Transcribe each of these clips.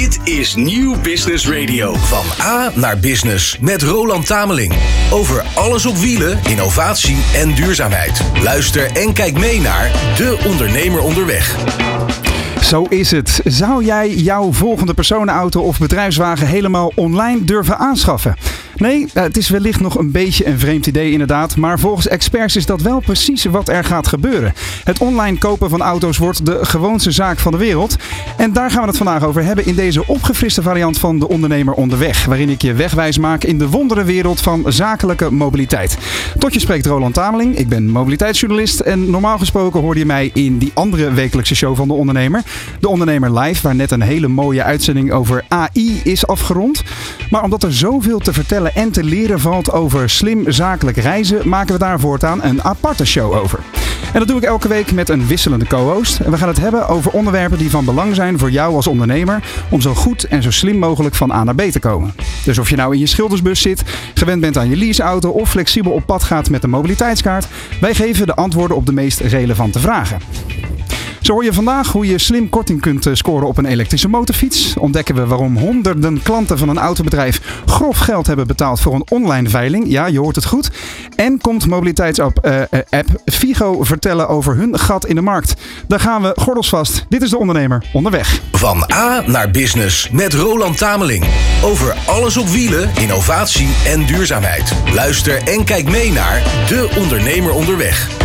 Dit is Nieuw Business Radio. Van A naar Business met Roland Tameling. Over alles op wielen, innovatie en duurzaamheid. Luister en kijk mee naar De Ondernemer Onderweg. Zo is het. Zou jij jouw volgende personenauto of bedrijfswagen helemaal online durven aanschaffen? Nee, eh, het is wellicht nog een beetje een vreemd idee inderdaad, maar volgens experts is dat wel precies wat er gaat gebeuren. Het online kopen van auto's wordt de gewoonste zaak van de wereld. En daar gaan we het vandaag over hebben in deze opgefriste variant van De Ondernemer Onderweg, waarin ik je wegwijs maak in de wonderenwereld van zakelijke mobiliteit. Tot je spreekt Roland Tameling, ik ben mobiliteitsjournalist en normaal gesproken hoorde je mij in die andere wekelijkse show van De Ondernemer, De Ondernemer Live, waar net een hele mooie uitzending over AI is afgerond. Maar omdat er zoveel te vertellen en te leren valt over slim zakelijk reizen, maken we daar voortaan een aparte show over. En dat doe ik elke week met een wisselende co-host. En we gaan het hebben over onderwerpen die van belang zijn voor jou als ondernemer om zo goed en zo slim mogelijk van A naar B te komen. Dus of je nou in je schildersbus zit, gewend bent aan je leaseauto of flexibel op pad gaat met de mobiliteitskaart, wij geven de antwoorden op de meest relevante vragen. Zo hoor je vandaag hoe je slim korting kunt eh, scoren op een elektrische motorfiets. Ontdekken we waarom honderden klanten van een autobedrijf grof geld hebben betaald voor een online veiling. Ja, je hoort het goed. En komt mobiliteitsapp uh, vertellen over hun gat in de markt. Daar gaan we gordels vast. Dit is de ondernemer onderweg. Van A naar Business met Roland Tameling. Over alles op wielen, innovatie en duurzaamheid. Luister en kijk mee naar De Ondernemer Onderweg.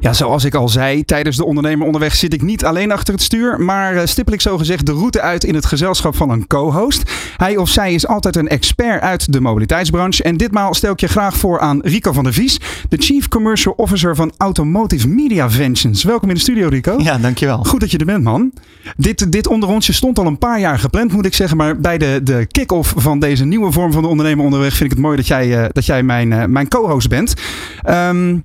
Ja, zoals ik al zei, tijdens de ondernemer onderweg zit ik niet alleen achter het stuur, maar eh, stippel ik zogezegd de route uit in het gezelschap van een co-host. Hij of zij is altijd een expert uit de mobiliteitsbranche en ditmaal stel ik je graag voor aan Rico van der Vies, de Chief Commercial Officer van Automotive Media Ventures. Welkom in de studio, Rico. Ja, dankjewel. Goed dat je er bent, man. Dit, dit onderrondje stond al een paar jaar gepland, moet ik zeggen, maar bij de, de kick-off van deze nieuwe vorm van de ondernemer onderweg vind ik het mooi dat jij, uh, dat jij mijn, uh, mijn co-host bent. Um,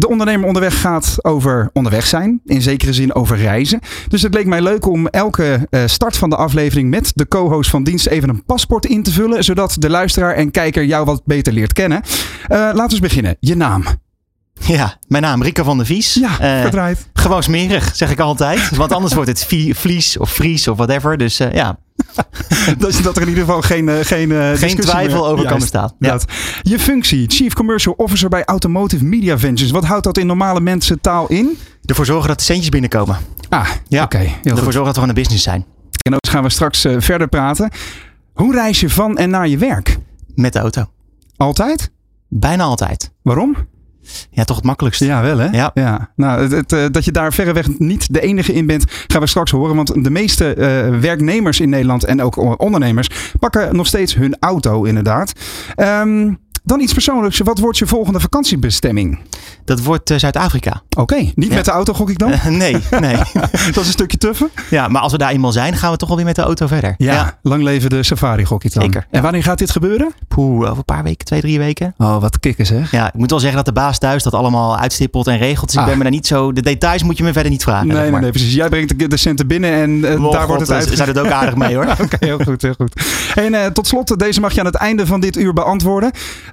de ondernemer onderweg gaat over onderweg zijn. In zekere zin over reizen. Dus het leek mij leuk om elke uh, start van de aflevering met de co-host van dienst even een paspoort in te vullen. Zodat de luisteraar en kijker jou wat beter leert kennen. Uh, laten we eens beginnen. Je naam. Ja, mijn naam Rico van der Vies. Ja. Uh, gewoon smerig, zeg ik altijd. Want anders wordt het vlies of vries of whatever. Dus uh, ja. dat, dat er in ieder geval geen, uh, geen, geen twijfel over kan bestaan. Ja. Je functie, Chief Commercial Officer bij Automotive Media Ventures. Wat houdt dat in normale mensentaal in? Ervoor zorgen dat de centjes binnenkomen. Ah, ja. oké. Okay, Ervoor zorgen dat we gewoon een business zijn. En ook gaan we straks verder praten. Hoe reis je van en naar je werk? Met de auto. Altijd? Bijna altijd. Waarom? Ja, toch het makkelijkste. Ja, wel hè? Ja. ja. Nou, het, het, uh, dat je daar verreweg niet de enige in bent, gaan we straks horen. Want de meeste uh, werknemers in Nederland en ook ondernemers pakken nog steeds hun auto inderdaad. Um, dan iets persoonlijks. Wat wordt je volgende vakantiebestemming? Dat wordt uh, Zuid-Afrika. Oké, okay. niet ja. met de auto gok ik dan? Uh, nee, nee. dat is een stukje tuffen. Ja, maar als we daar eenmaal zijn, gaan we toch wel weer met de auto verder. Ja, ja. lang leven de safari gok ik dan. Zeker. En wanneer gaat dit gebeuren? Poeh, over een paar weken, twee, drie weken. Oh, wat kicken zeg. Ja, ik moet wel zeggen dat de baas thuis dat allemaal uitstippelt en regelt. Dus ah. ik ben me daar niet zo... De details moet je me verder niet vragen. Nee, zeg nee, nee, precies. Jij brengt de, centen binnen en uh, oh, daar God, wordt het uit. Ze zijn het ook aardig mee hoor. Oké, okay, heel goed, heel goed. En uh, tot slot, deze mag je aan het einde van dit uur beantwoorden.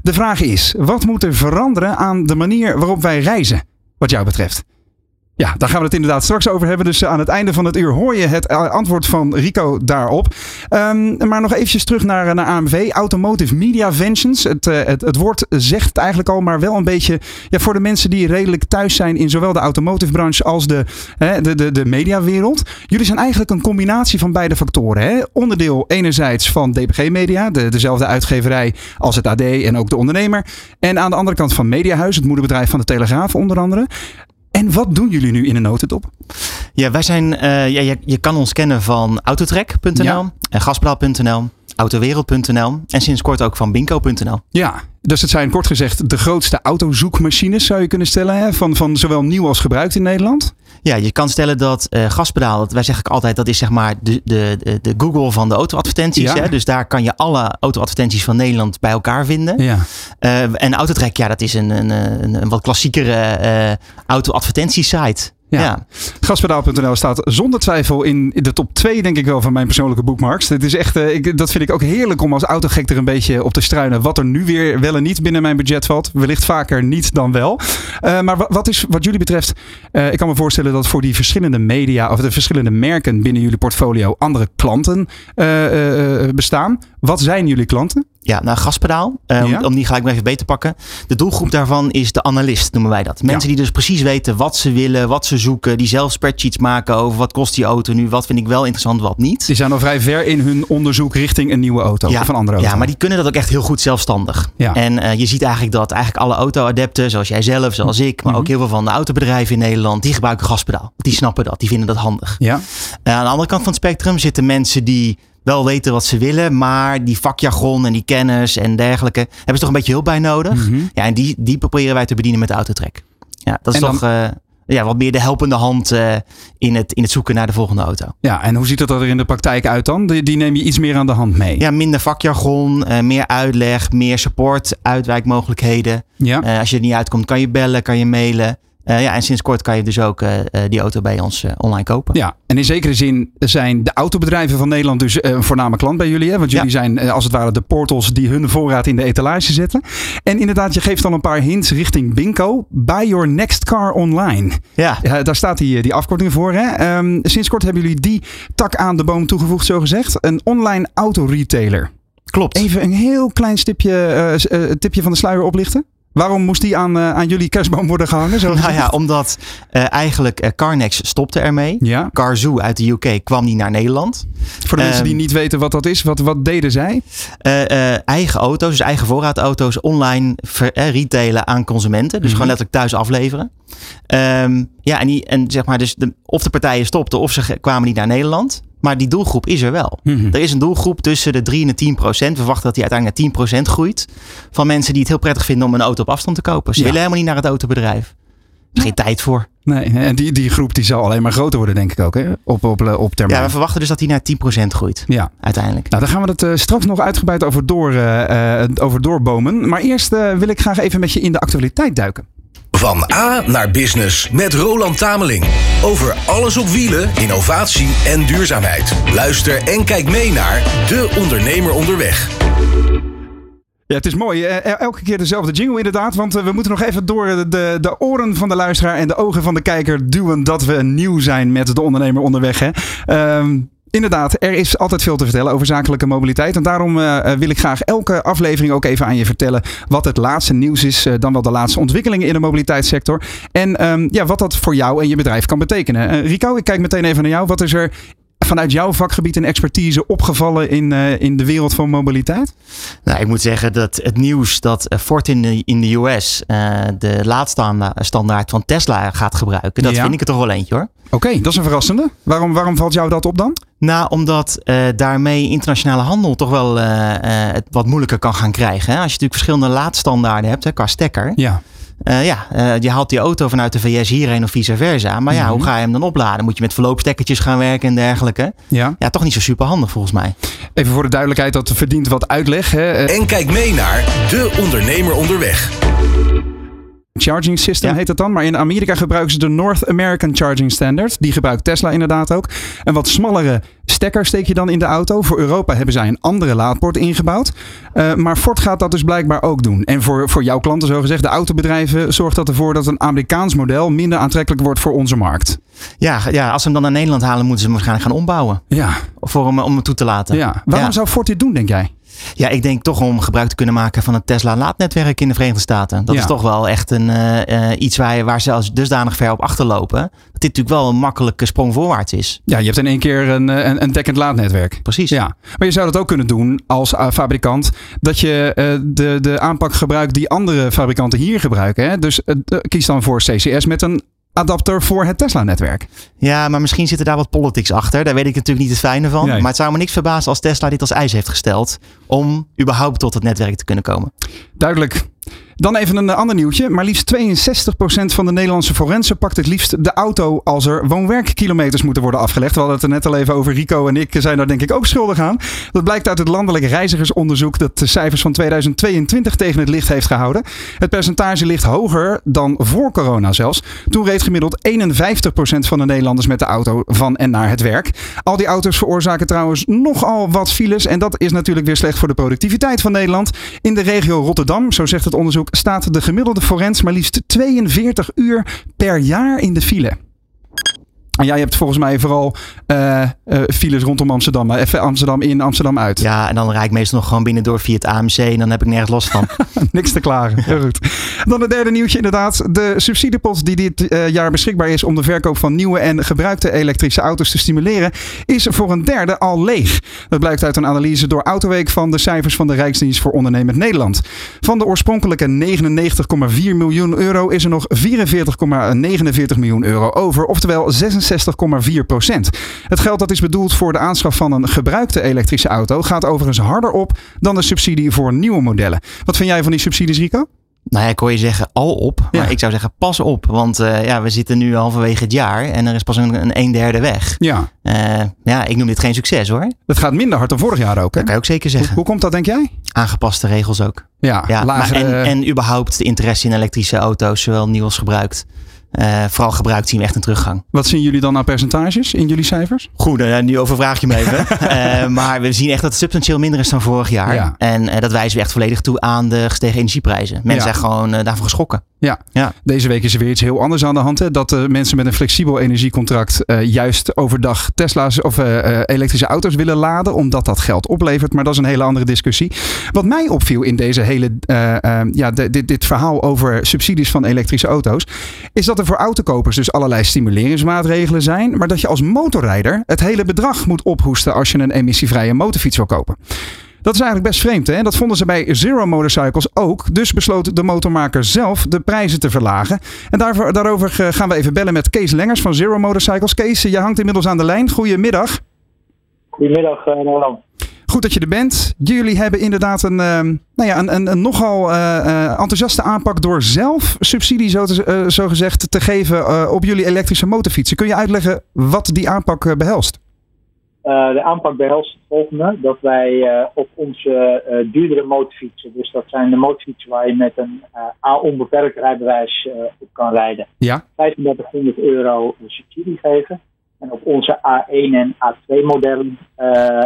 De vraag is, wat moet er veranderen aan de manier waarop wij reizen, wat jou betreft? Ja, daar gaan we het inderdaad straks over hebben. Dus aan het einde van het uur hoor je het antwoord van Rico daarop. Um, maar nog eventjes terug naar, naar AMV. Automotive Media Ventures. Het, het, het woord zegt het eigenlijk al, maar wel een beetje ja, voor de mensen die redelijk thuis zijn in zowel de automotive branche als de, hè, de, de, de mediawereld. Jullie zijn eigenlijk een combinatie van beide factoren. Hè? Onderdeel enerzijds van DPG Media, de, dezelfde uitgeverij als het AD en ook de ondernemer. En aan de andere kant van Mediahuis, het moederbedrijf van de Telegraaf onder andere. En wat doen jullie nu in een notendop? Ja, wij zijn, uh, ja, je, je, kan ons kennen van autotrek.nl ja. en gaspedaal.nl, autowereld.nl en sinds kort ook van binko.nl. Ja, dus het zijn kort gezegd de grootste autozoekmachines zou je kunnen stellen, hè? Van, van zowel nieuw als gebruikt in Nederland. Ja, je kan stellen dat uh, gaspedaal, dat, wij zeggen altijd, dat is zeg maar de, de, de Google van de autoadvertenties. Ja. Hè? Dus daar kan je alle autoadvertenties van Nederland bij elkaar vinden. Ja. Uh, en Autotrek, ja, dat is een, een, een, een wat klassiekere uh, autoadvertentiesite. Ja. Gaspedaal.nl staat zonder twijfel in de top 2, denk ik wel, van mijn persoonlijke bookmarks. Het is echt, eh, ik, dat vind ik ook heerlijk om als autogek er een beetje op te struinen. Wat er nu weer wel en niet binnen mijn budget valt. Wellicht vaker niet dan wel. Eh, maar wa- wat is wat jullie betreft, eh, ik kan me voorstellen dat voor die verschillende media of de verschillende merken binnen jullie portfolio andere klanten bestaan. Wat zijn jullie klanten? Ja, nou, gaspedaal. eh, om- Ja. Om die gelijk nog even beter te pakken. De doelgroep daarvan is de analist, noemen wij dat. Mensen die dus precies weten wat ze willen, wat ze zoeken. Die zelf spreadsheets maken over wat kost die auto nu, wat vind ik wel interessant, wat niet. Die zijn al vrij ver in hun onderzoek richting een nieuwe auto of een andere auto. ja, maar die kunnen dat ook echt heel goed zelfstandig. Ja. En eh, je ziet eigenlijk dat eigenlijk alle auto-adepten, zoals jij zelf, zoals ik, maar Mhm. ook heel veel van de autobedrijven in Nederland, die gebruiken gaspedaal. Die snappen dat, die vinden dat handig. Ja, Eh, aan de andere kant van het spectrum zitten mensen die wel weten wat ze willen, maar die vakjargon en die kennis en dergelijke hebben ze toch een beetje hulp bij nodig. Mhm. Ja, en die, die proberen wij te bedienen met de autotrek. Ja, dat is En dan- toch eh, ja, wat meer de helpende hand eh, in, het, in het zoeken naar de volgende auto. ja, en hoe ziet dat er in de praktijk uit dan? Die, die neem je iets meer aan de hand mee. Ja, minder vakjargon, eh, meer uitleg, meer support, uitwijkmogelijkheden. Ja. Als je er niet uitkomt, kan je bellen, kan je mailen. Eh, ja, en sinds kort kan je dus ook eh, eh, die auto bij ons online kopen. Ja, en in zekere zin zijn de autobedrijven van Nederland dus een voorname klant bij jullie. Hè? Want jullie Ja. zijn als het ware de portals die hun voorraad in de etalage zetten. En inderdaad, je geeft al een paar hints richting Binko. Buy your next car online. Ja, daar staat die, die afkorting voor. Hè? Ehm, sinds kort hebben jullie die tak aan de boom toegevoegd, zo gezegd. Een online autoretailer. klopt. Even een heel klein stipje, tipje van de sluier oplichten. Waarom moest die aan, eh, aan jullie kerstboom worden gehangen? Zo Nou ja, omdat eh, eigenlijk eh, Carnex stopte ermee. ja. Carzoo uit de UK kwam niet naar Nederland. Voor de mensen die Ehm, niet weten wat dat is, wat, wat deden zij? Eigen auto's, dus eigen voorraadauto's, online ver, retailen aan consumenten. Dus Mhm. gewoon letterlijk thuis afleveren. Ehm, ja, en, die, en zeg maar, dus de, of de partijen stopten of ze kwamen niet naar Nederland. Maar die doelgroep is er wel. Mhm. Er is een doelgroep tussen de 3 en de 10 procent. We verwachten dat die uiteindelijk naar 10 procent groeit. Van mensen die het heel prettig vinden om een auto op afstand te kopen. Ze Ja. willen helemaal niet naar het autobedrijf. Er is geen tijd voor. Nee, en die, die groep die zal alleen maar groter worden, denk ik ook, hè? Op, op, op termijn. Ja, we verwachten dus dat die naar 10 procent groeit. Ja. Uiteindelijk. Nou, daar gaan we het eh, straks nog uitgebreid over, door, eh, eh, over doorbomen. Maar eerst eh, wil ik graag even met je in de actualiteit duiken. Van A naar Business met Roland Tameling. Over alles op wielen, innovatie en duurzaamheid. Luister en kijk mee naar De Ondernemer Onderweg. Ja, het is mooi. Eh, elke keer dezelfde jingle inderdaad. Want eh, we moeten nog even door de, de, de oren van de luisteraar en de ogen van de kijker duwen dat we nieuw zijn met de ondernemer onderweg. Hè. Ehm, Inderdaad, er is altijd veel te vertellen over zakelijke mobiliteit. En daarom eh, eh, wil ik graag elke aflevering ook even aan je vertellen wat het laatste nieuws is. eh, dan wel de laatste ontwikkelingen in de mobiliteitssector. En ehm, ja, wat dat voor jou en je bedrijf kan betekenen. Rico, ik kijk meteen even naar jou. Wat is er vanuit jouw vakgebied en expertise opgevallen in, eh, in de wereld van mobiliteit? Nou, ik moet zeggen dat het nieuws dat eh, Ford in de, in de US eh, de laadstandaard van Tesla gaat gebruiken, dat Ja. vind ik er toch wel eentje hoor. Oké, dat is een verrassende. Waarom, waarom valt jou dat op dan? Nou, omdat daarmee internationale handel toch wel het wat moeilijker kan gaan krijgen. Hè? Als je natuurlijk verschillende laadstandaarden hebt hè, qua stekker. Ja. Eh, ja, eh, je haalt die auto vanuit de VS hierheen of vice versa. Maar ja, Mhm. hoe ga je hem dan opladen? Moet je met verloopstekkertjes gaan werken en dergelijke? ja. Ja, toch niet zo super handig volgens mij. Even voor de duidelijkheid, dat verdient wat uitleg. Hè. Eh, En kijk mee naar De Ondernemer Onderweg. Charging system Ja. heet het dan. Maar in Amerika gebruiken ze de North American Charging Standard. Die gebruikt Tesla inderdaad ook. Een wat smallere stekker steek je dan in de auto. Voor Europa hebben zij een andere laadpoort ingebouwd. Eh, maar Ford gaat dat dus blijkbaar ook doen. En voor, voor jouw klanten, zo gezegd, de autobedrijven, zorgt dat ervoor dat een Amerikaans model minder aantrekkelijk wordt voor onze markt. Ja, ja, als ze hem dan naar Nederland halen, moeten ze hem waarschijnlijk gaan ombouwen. Ja, Voor hem, om hem toe te laten. ja. Waarom Ja. zou Ford dit doen, denk jij? Ja, ik denk toch om gebruik te kunnen maken van het Tesla laadnetwerk in de Verenigde Staten. Dat Ja. is toch wel echt een, eh, eh, iets waar, waar ze als dusdanig ver op achterlopen. Dat dit natuurlijk wel een makkelijke sprong voorwaarts is. Ja, je hebt in één keer een, eh, een, een dekkend laadnetwerk. Precies. Ja, maar je zou dat ook kunnen doen als fabrikant. Dat je de, de aanpak gebruikt die andere fabrikanten hier gebruiken. Hè? Dus kies dan voor CCS met een adapter voor het Tesla-netwerk. Ja, maar misschien zitten daar wat politics achter. Daar weet ik natuurlijk niet het fijne van. Nee. Maar het zou me niks verbazen als Tesla dit als eis heeft gesteld. Om überhaupt tot het netwerk te kunnen komen. Duidelijk. Dan even een ander nieuwtje. Maar liefst 62% van de Nederlandse forensen pakt het liefst de auto als er woon-werkkilometers moeten worden afgelegd. We hadden het er net al even over. Rico en ik zijn daar denk ik ook schuldig aan. Dat blijkt uit het landelijk reizigersonderzoek dat de cijfers van 2022 tegen het licht heeft gehouden. Het percentage ligt hoger dan voor corona zelfs. Toen reed gemiddeld 51% van de Nederlanders met de auto van en naar het werk. Al die auto's veroorzaken trouwens nogal wat files. En dat is natuurlijk weer slecht voor de productiviteit van Nederland. In de regio Rotterdam, zo zegt het onderzoek, staat de gemiddelde forens maar liefst 42 uur per jaar in de file. En jij hebt volgens mij vooral uh, uh, files rondom Amsterdam, even Amsterdam in, Amsterdam uit. Ja, en dan rijd ik meestal nog gewoon binnen door via het AMC en dan heb ik nergens last van. Niks te klagen, heel goed. Dan het derde nieuwtje inderdaad. De subsidiepot die dit uh, jaar beschikbaar is om de verkoop van nieuwe en gebruikte elektrische auto's te stimuleren, is voor een derde al leeg. Dat blijkt uit een analyse door Autoweek van de cijfers van de Rijksdienst voor Ondernemend Nederland. Van de oorspronkelijke 99,4 miljoen euro is er nog 44,49 miljoen euro over, oftewel 66 66,4 procent. Het geld dat is bedoeld voor de aanschaf van een gebruikte elektrische auto gaat overigens harder op dan de subsidie voor nieuwe modellen. Wat vind jij van die subsidies, Rico? Nou ja, ik hoor je zeggen al op. Maar ja. ik zou zeggen pas op. Want uh, ja, we zitten nu halverwege het jaar en er is pas een, een, een derde weg. Ja. Uh, ja, ik noem dit geen succes hoor. Het gaat minder hard dan vorig jaar ook. Hè? Dat kan je ook zeker zeggen. Hoe, hoe komt dat, denk jij? Aangepaste regels ook. Ja, ja lagere... en, en überhaupt de interesse in elektrische auto's, zowel nieuw als gebruikt. Uh, vooral gebruikt zien we echt een teruggang. Wat zien jullie dan aan percentages in jullie cijfers? Goed, uh, nu overvraag je me even. uh, maar we zien echt dat het substantieel minder is dan vorig jaar. Ja. En dat wijzen we echt volledig toe aan de gestegen energieprijzen. Mensen Ja. zijn gewoon daarvan geschrokken. Ja. Ja. Deze week is er weer iets heel anders aan de hand. Hè? Dat mensen met een flexibel energiecontract juist overdag Tesla's of elektrische auto's willen laden, omdat dat geld oplevert. Maar dat is een hele andere discussie. Wat mij opviel in deze hele, ja, dit, dit verhaal over subsidies van elektrische auto's, is dat er voor autokopers dus allerlei stimuleringsmaatregelen zijn, maar dat je als motorrijder het hele bedrag moet ophoesten als je een emissievrije motorfiets wil kopen. Dat is eigenlijk best vreemd. Hè? Dat vonden ze bij Zero Motorcycles ook. Dus besloot de motormaker zelf de prijzen te verlagen. En daarvoor, daarover gaan we even bellen met Kees Lengers van Zero Motorcycles. Kees, je hangt inmiddels aan de lijn. Goedemiddag. Goedemiddag, uh, Roland. Goed dat je er bent. Jullie hebben inderdaad een, uh, nou ja, een, een, een nogal uh, enthousiaste aanpak door zelf subsidie zo, te, zo gezegd te geven op jullie elektrische motorfietsen. Kun je uitleggen wat die aanpak behelst? De aanpak behelst het volgende: dat wij op onze duurdere motorfietsen, dus dat zijn de motorfietsen waar je met een A onbeperkt rijbewijs op kan rijden, ja. 3500 euro subsidie geven. En op onze A1 en A2 modellen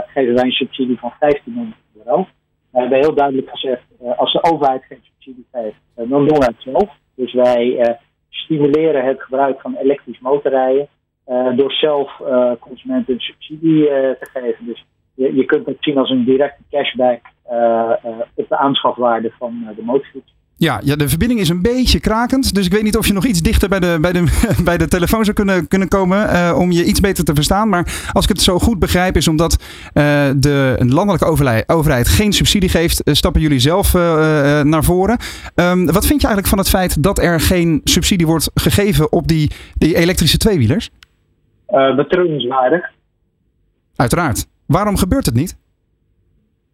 geven wij een subsidie van 1500 euro. We hebben heel duidelijk gezegd: als de overheid geen subsidie geeft, dan doen wij het zelf. Dus wij stimuleren het gebruik van elektrisch motorrijden. Door zelf consumenten een subsidie te geven. Dus je, je, kunt het zien als een directe cashback op de aanschafwaarde van de motorfiets. Ja, ja, de verbinding is een beetje krakend. Dus ik weet niet of je nog iets dichter bij de, bij de, bij de telefoon zou kunnen, kunnen komen om je iets beter te verstaan. Maar als ik het zo goed begrijp, is omdat de landelijke overheid, overheid geen subsidie geeft, stappen jullie zelf naar voren. Um, wat vind je eigenlijk van het feit dat er geen subsidie wordt gegeven op die, die elektrische tweewielers? Betreurenswaardig. Uiteraard. Waarom gebeurt het niet?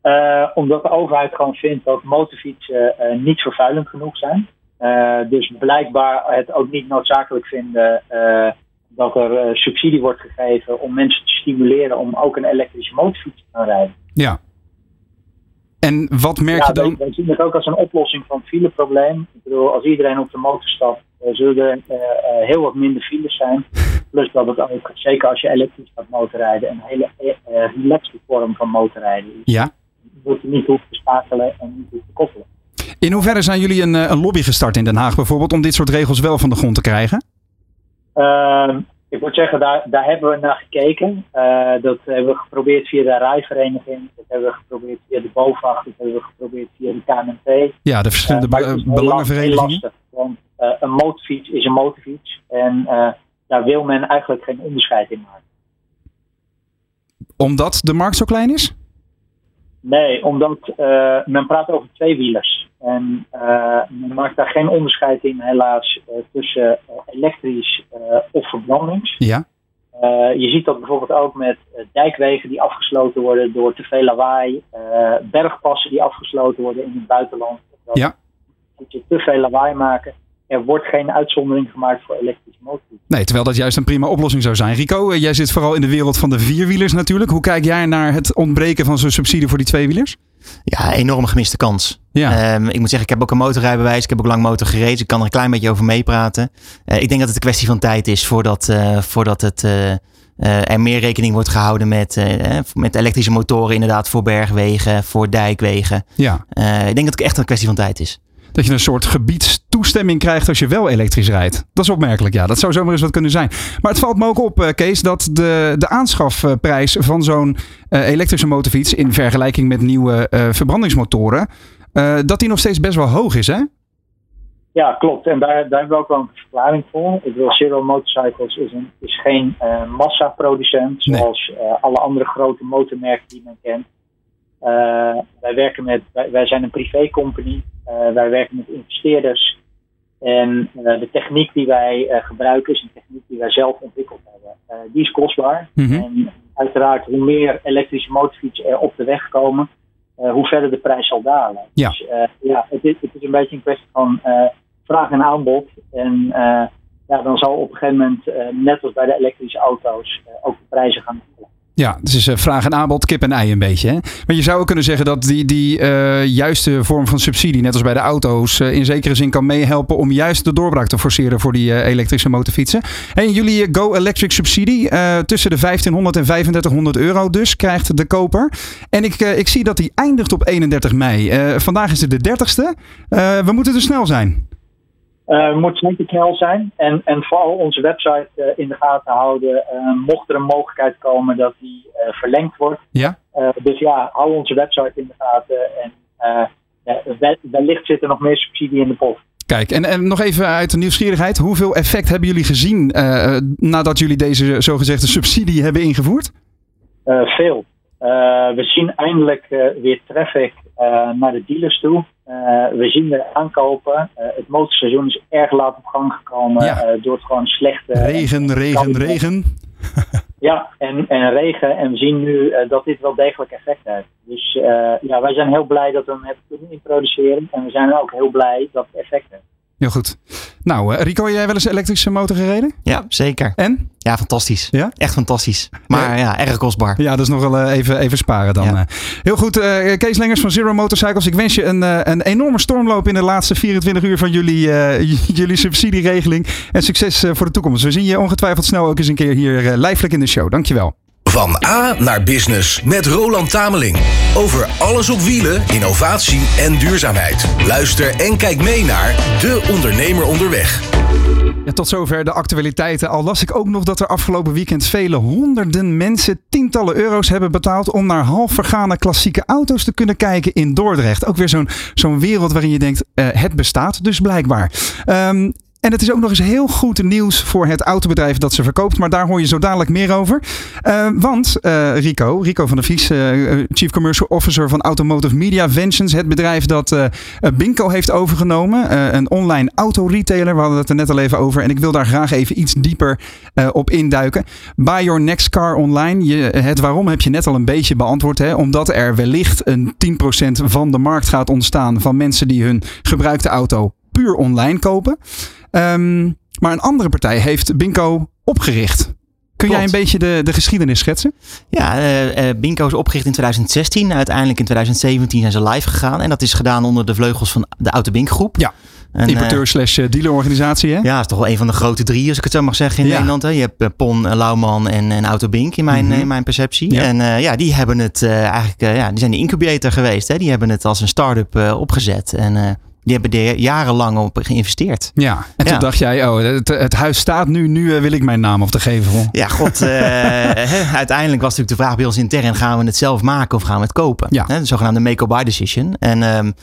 Uh, omdat de overheid gewoon vindt dat motorfietsen uh, niet vervuilend genoeg zijn. dus blijkbaar het ook niet noodzakelijk vinden dat er subsidie wordt gegeven om mensen te stimuleren om ook een elektrische motorfiets te gaan rijden. Ja. En wat merk ja, je dan? Wij zien het ook als een oplossing van het fileprobleem. Ik bedoel, als iedereen op de motor stapt, zullen er heel wat minder files zijn. Plus dat het ook, zeker als je elektrisch gaat motorrijden, een hele relaxte vorm van motorrijden is. Ja. Dat je niet hoeft te schakelen en niet hoeft te koppelen. In hoeverre zijn jullie een, een, lobby gestart in Den Haag bijvoorbeeld om dit soort regels wel van de grond te krijgen? Uh, ik moet zeggen, daar, daar hebben we naar gekeken. Uh, dat hebben we geprobeerd via de rijvereniging. Dat hebben we geprobeerd via de BOVAG. Dat hebben we geprobeerd via de KNP. Ja, de verschillende be belangenverenigingen. Lastig, want een motorfiets is een motorfiets. En daar wil men eigenlijk geen onderscheid in maken. Omdat de markt zo klein is? Nee, omdat uh, men praat over tweewielers. En uh, men maakt daar geen onderscheid in, helaas, uh, tussen elektrisch of verbrandings. Ja. je ziet dat bijvoorbeeld ook met dijkwegen die afgesloten worden door te veel lawaai, bergpassen die afgesloten worden in het buitenland. Ja. dat je te veel lawaai maken. Er wordt geen uitzondering gemaakt voor elektrische motorfietsen. Nee, terwijl dat juist een prima oplossing zou zijn. Rico, jij zit vooral in de wereld van de vierwielers natuurlijk. Hoe kijk jij naar het ontbreken van zo'n subsidie voor die tweewielers? Ja, enorm gemiste kans. Ja. Um, ik moet zeggen, ik heb ook een motorrijbewijs. Ik heb ook lang motor gereden. Dus ik kan er een klein beetje over meepraten. Uh, ik denk dat het een kwestie van tijd is voordat, uh, voordat het, uh, er meer rekening wordt gehouden met, met elektrische motoren. Inderdaad, voor bergwegen, voor dijkwegen. Ja. ik denk dat het echt een kwestie van tijd is dat je een soort gebiedstoestemming krijgt als je wel elektrisch rijdt. Dat is opmerkelijk, ja. Dat zou zomaar eens wat kunnen zijn. Maar het valt me ook op, Kees, dat de, de aanschafprijs van zo'n uh, elektrische motorfiets in vergelijking met nieuwe uh, verbrandingsmotoren, uh, dat die nog steeds best wel hoog is, hè? Ja, klopt. En daar, daar hebben we ook wel een verklaring voor. Ik wil Zero Motorcycles is, een, is geen massaproducent zoals nee. alle andere grote motormerken die men kent. wij werken met, wij, wij zijn een privécompany. Uh, wij werken met investeerders. En uh, de techniek die wij uh, gebruiken is een techniek die wij zelf ontwikkeld hebben. die is kostbaar. Mm -hmm. En uiteraard, hoe meer elektrische motorfietsen er op de weg komen, hoe verder de prijs zal dalen. Ja. Dus ja, het is, het is een beetje een kwestie van vraag en aanbod. En ja, dan zal op een gegeven moment, net als bij de elektrische auto's, ook de prijzen gaan dalen. Ja, het is uh, vraag en aanbod, kip en ei een beetje. Hè? Maar je zou ook kunnen zeggen dat die, die uh, juiste vorm van subsidie, net als bij de auto's, uh, in zekere zin kan meehelpen om juist de doorbraak te forceren voor die elektrische motorfietsen. En jullie Go Electric subsidie tussen de 1500 en 3500 euro dus krijgt de koper. En ik, ik zie dat die eindigt op 31 mei. vandaag is het de 30ste. we moeten er snel zijn. Uh, moet zeker zijn. En, en vooral onze website uh, in de gaten houden. Uh, mocht er een mogelijkheid komen dat die verlengd wordt. Ja. dus ja, hou onze website in de gaten. En wellicht zit er nog meer subsidie in de pot. Kijk, en, en nog even uit de nieuwsgierigheid. Hoeveel effect hebben jullie gezien nadat jullie deze zogezegde subsidie hebben ingevoerd? veel. we zien eindelijk weer traffic naar de dealers toe. Uh, we zien er aankopen. Uh, het motorseizoen is erg laat op gang gekomen ja. uh, door het gewoon slechte. Regen, regen, regen. ja, en, en regen. En we zien nu dat dit wel degelijk effect heeft. Dus ja, wij zijn heel blij dat we hem hebben kunnen introduceren. En we zijn ook heel blij dat het effect heeft. Heel goed. Nou, uh, Rico, jij wel eens een elektrische motor gereden? Ja, zeker. En? Ja, fantastisch. Ja? Echt fantastisch. Maar ja, erg kostbaar. Ja, dus nog wel uh, even, even sparen dan. Ja. Heel goed. Uh, Kees Lengers van Zero Motorcycles. Ik wens je een, een enorme stormloop in de laatste 24 uur van jullie, jullie subsidieregeling. En succes voor de toekomst. We zien je ongetwijfeld snel ook eens een keer hier lijfelijk in de show. Dankjewel. Van A naar Business met Roland Tameling. Over alles op wielen, innovatie en duurzaamheid. Luister en kijk mee naar De Ondernemer Onderweg. Ja, tot zover de actualiteiten. Al las ik ook nog dat er afgelopen weekend vele honderden mensen tientallen euro's hebben betaald om naar half vergane klassieke auto's te kunnen kijken in Dordrecht. Ook weer zo'n zo'n wereld waarin je denkt, uh, het bestaat dus blijkbaar. Um, en het is ook nog eens heel goed nieuws voor het autobedrijf dat ze verkoopt. Maar daar hoor je zo dadelijk meer over. Uh, want uh, Rico, Rico van der Vies, uh, Chief Commercial Officer van Automotive Media Ventures. Het bedrijf dat Binko heeft overgenomen. een online autoretailer. We hadden het er net al even over. En ik wil daar graag even iets dieper op induiken. Buy your next car online. Je, het waarom heb je net al een beetje beantwoord. Hè? Omdat er wellicht een 10% van de markt gaat ontstaan van mensen die hun gebruikte auto puur online kopen. Um, maar een andere partij heeft Binko opgericht. Kun jij een beetje de, de geschiedenis schetsen? Ja, uh, Binko is opgericht in 2016. Uiteindelijk in 2017 zijn ze live gegaan. En dat is gedaan onder de vleugels van de Autobink groep. Ja. Een importeur uh, slash dealerorganisatie, hè? Ja, is toch wel een van de grote drie, als ik het zo mag zeggen, in ja. Nederland. Hè? Je hebt Pon, Lauwman en, en Autobink in mijn, mm -hmm. in mijn perceptie. Ja. En uh, ja, die hebben het eigenlijk, ja, die zijn de incubator geweest. Hè? Die hebben het als een start-up opgezet. En die hebben er jarenlang op geïnvesteerd. Ja, en toen dacht jij, oh, het, het, huis staat nu, nu uh, wil ik mijn naam op te geven. Ja, god, uh, uiteindelijk was natuurlijk de vraag bij ons intern, gaan we het zelf maken of gaan we het kopen? Ja. De zogenaamde make-or-buy decision. En um,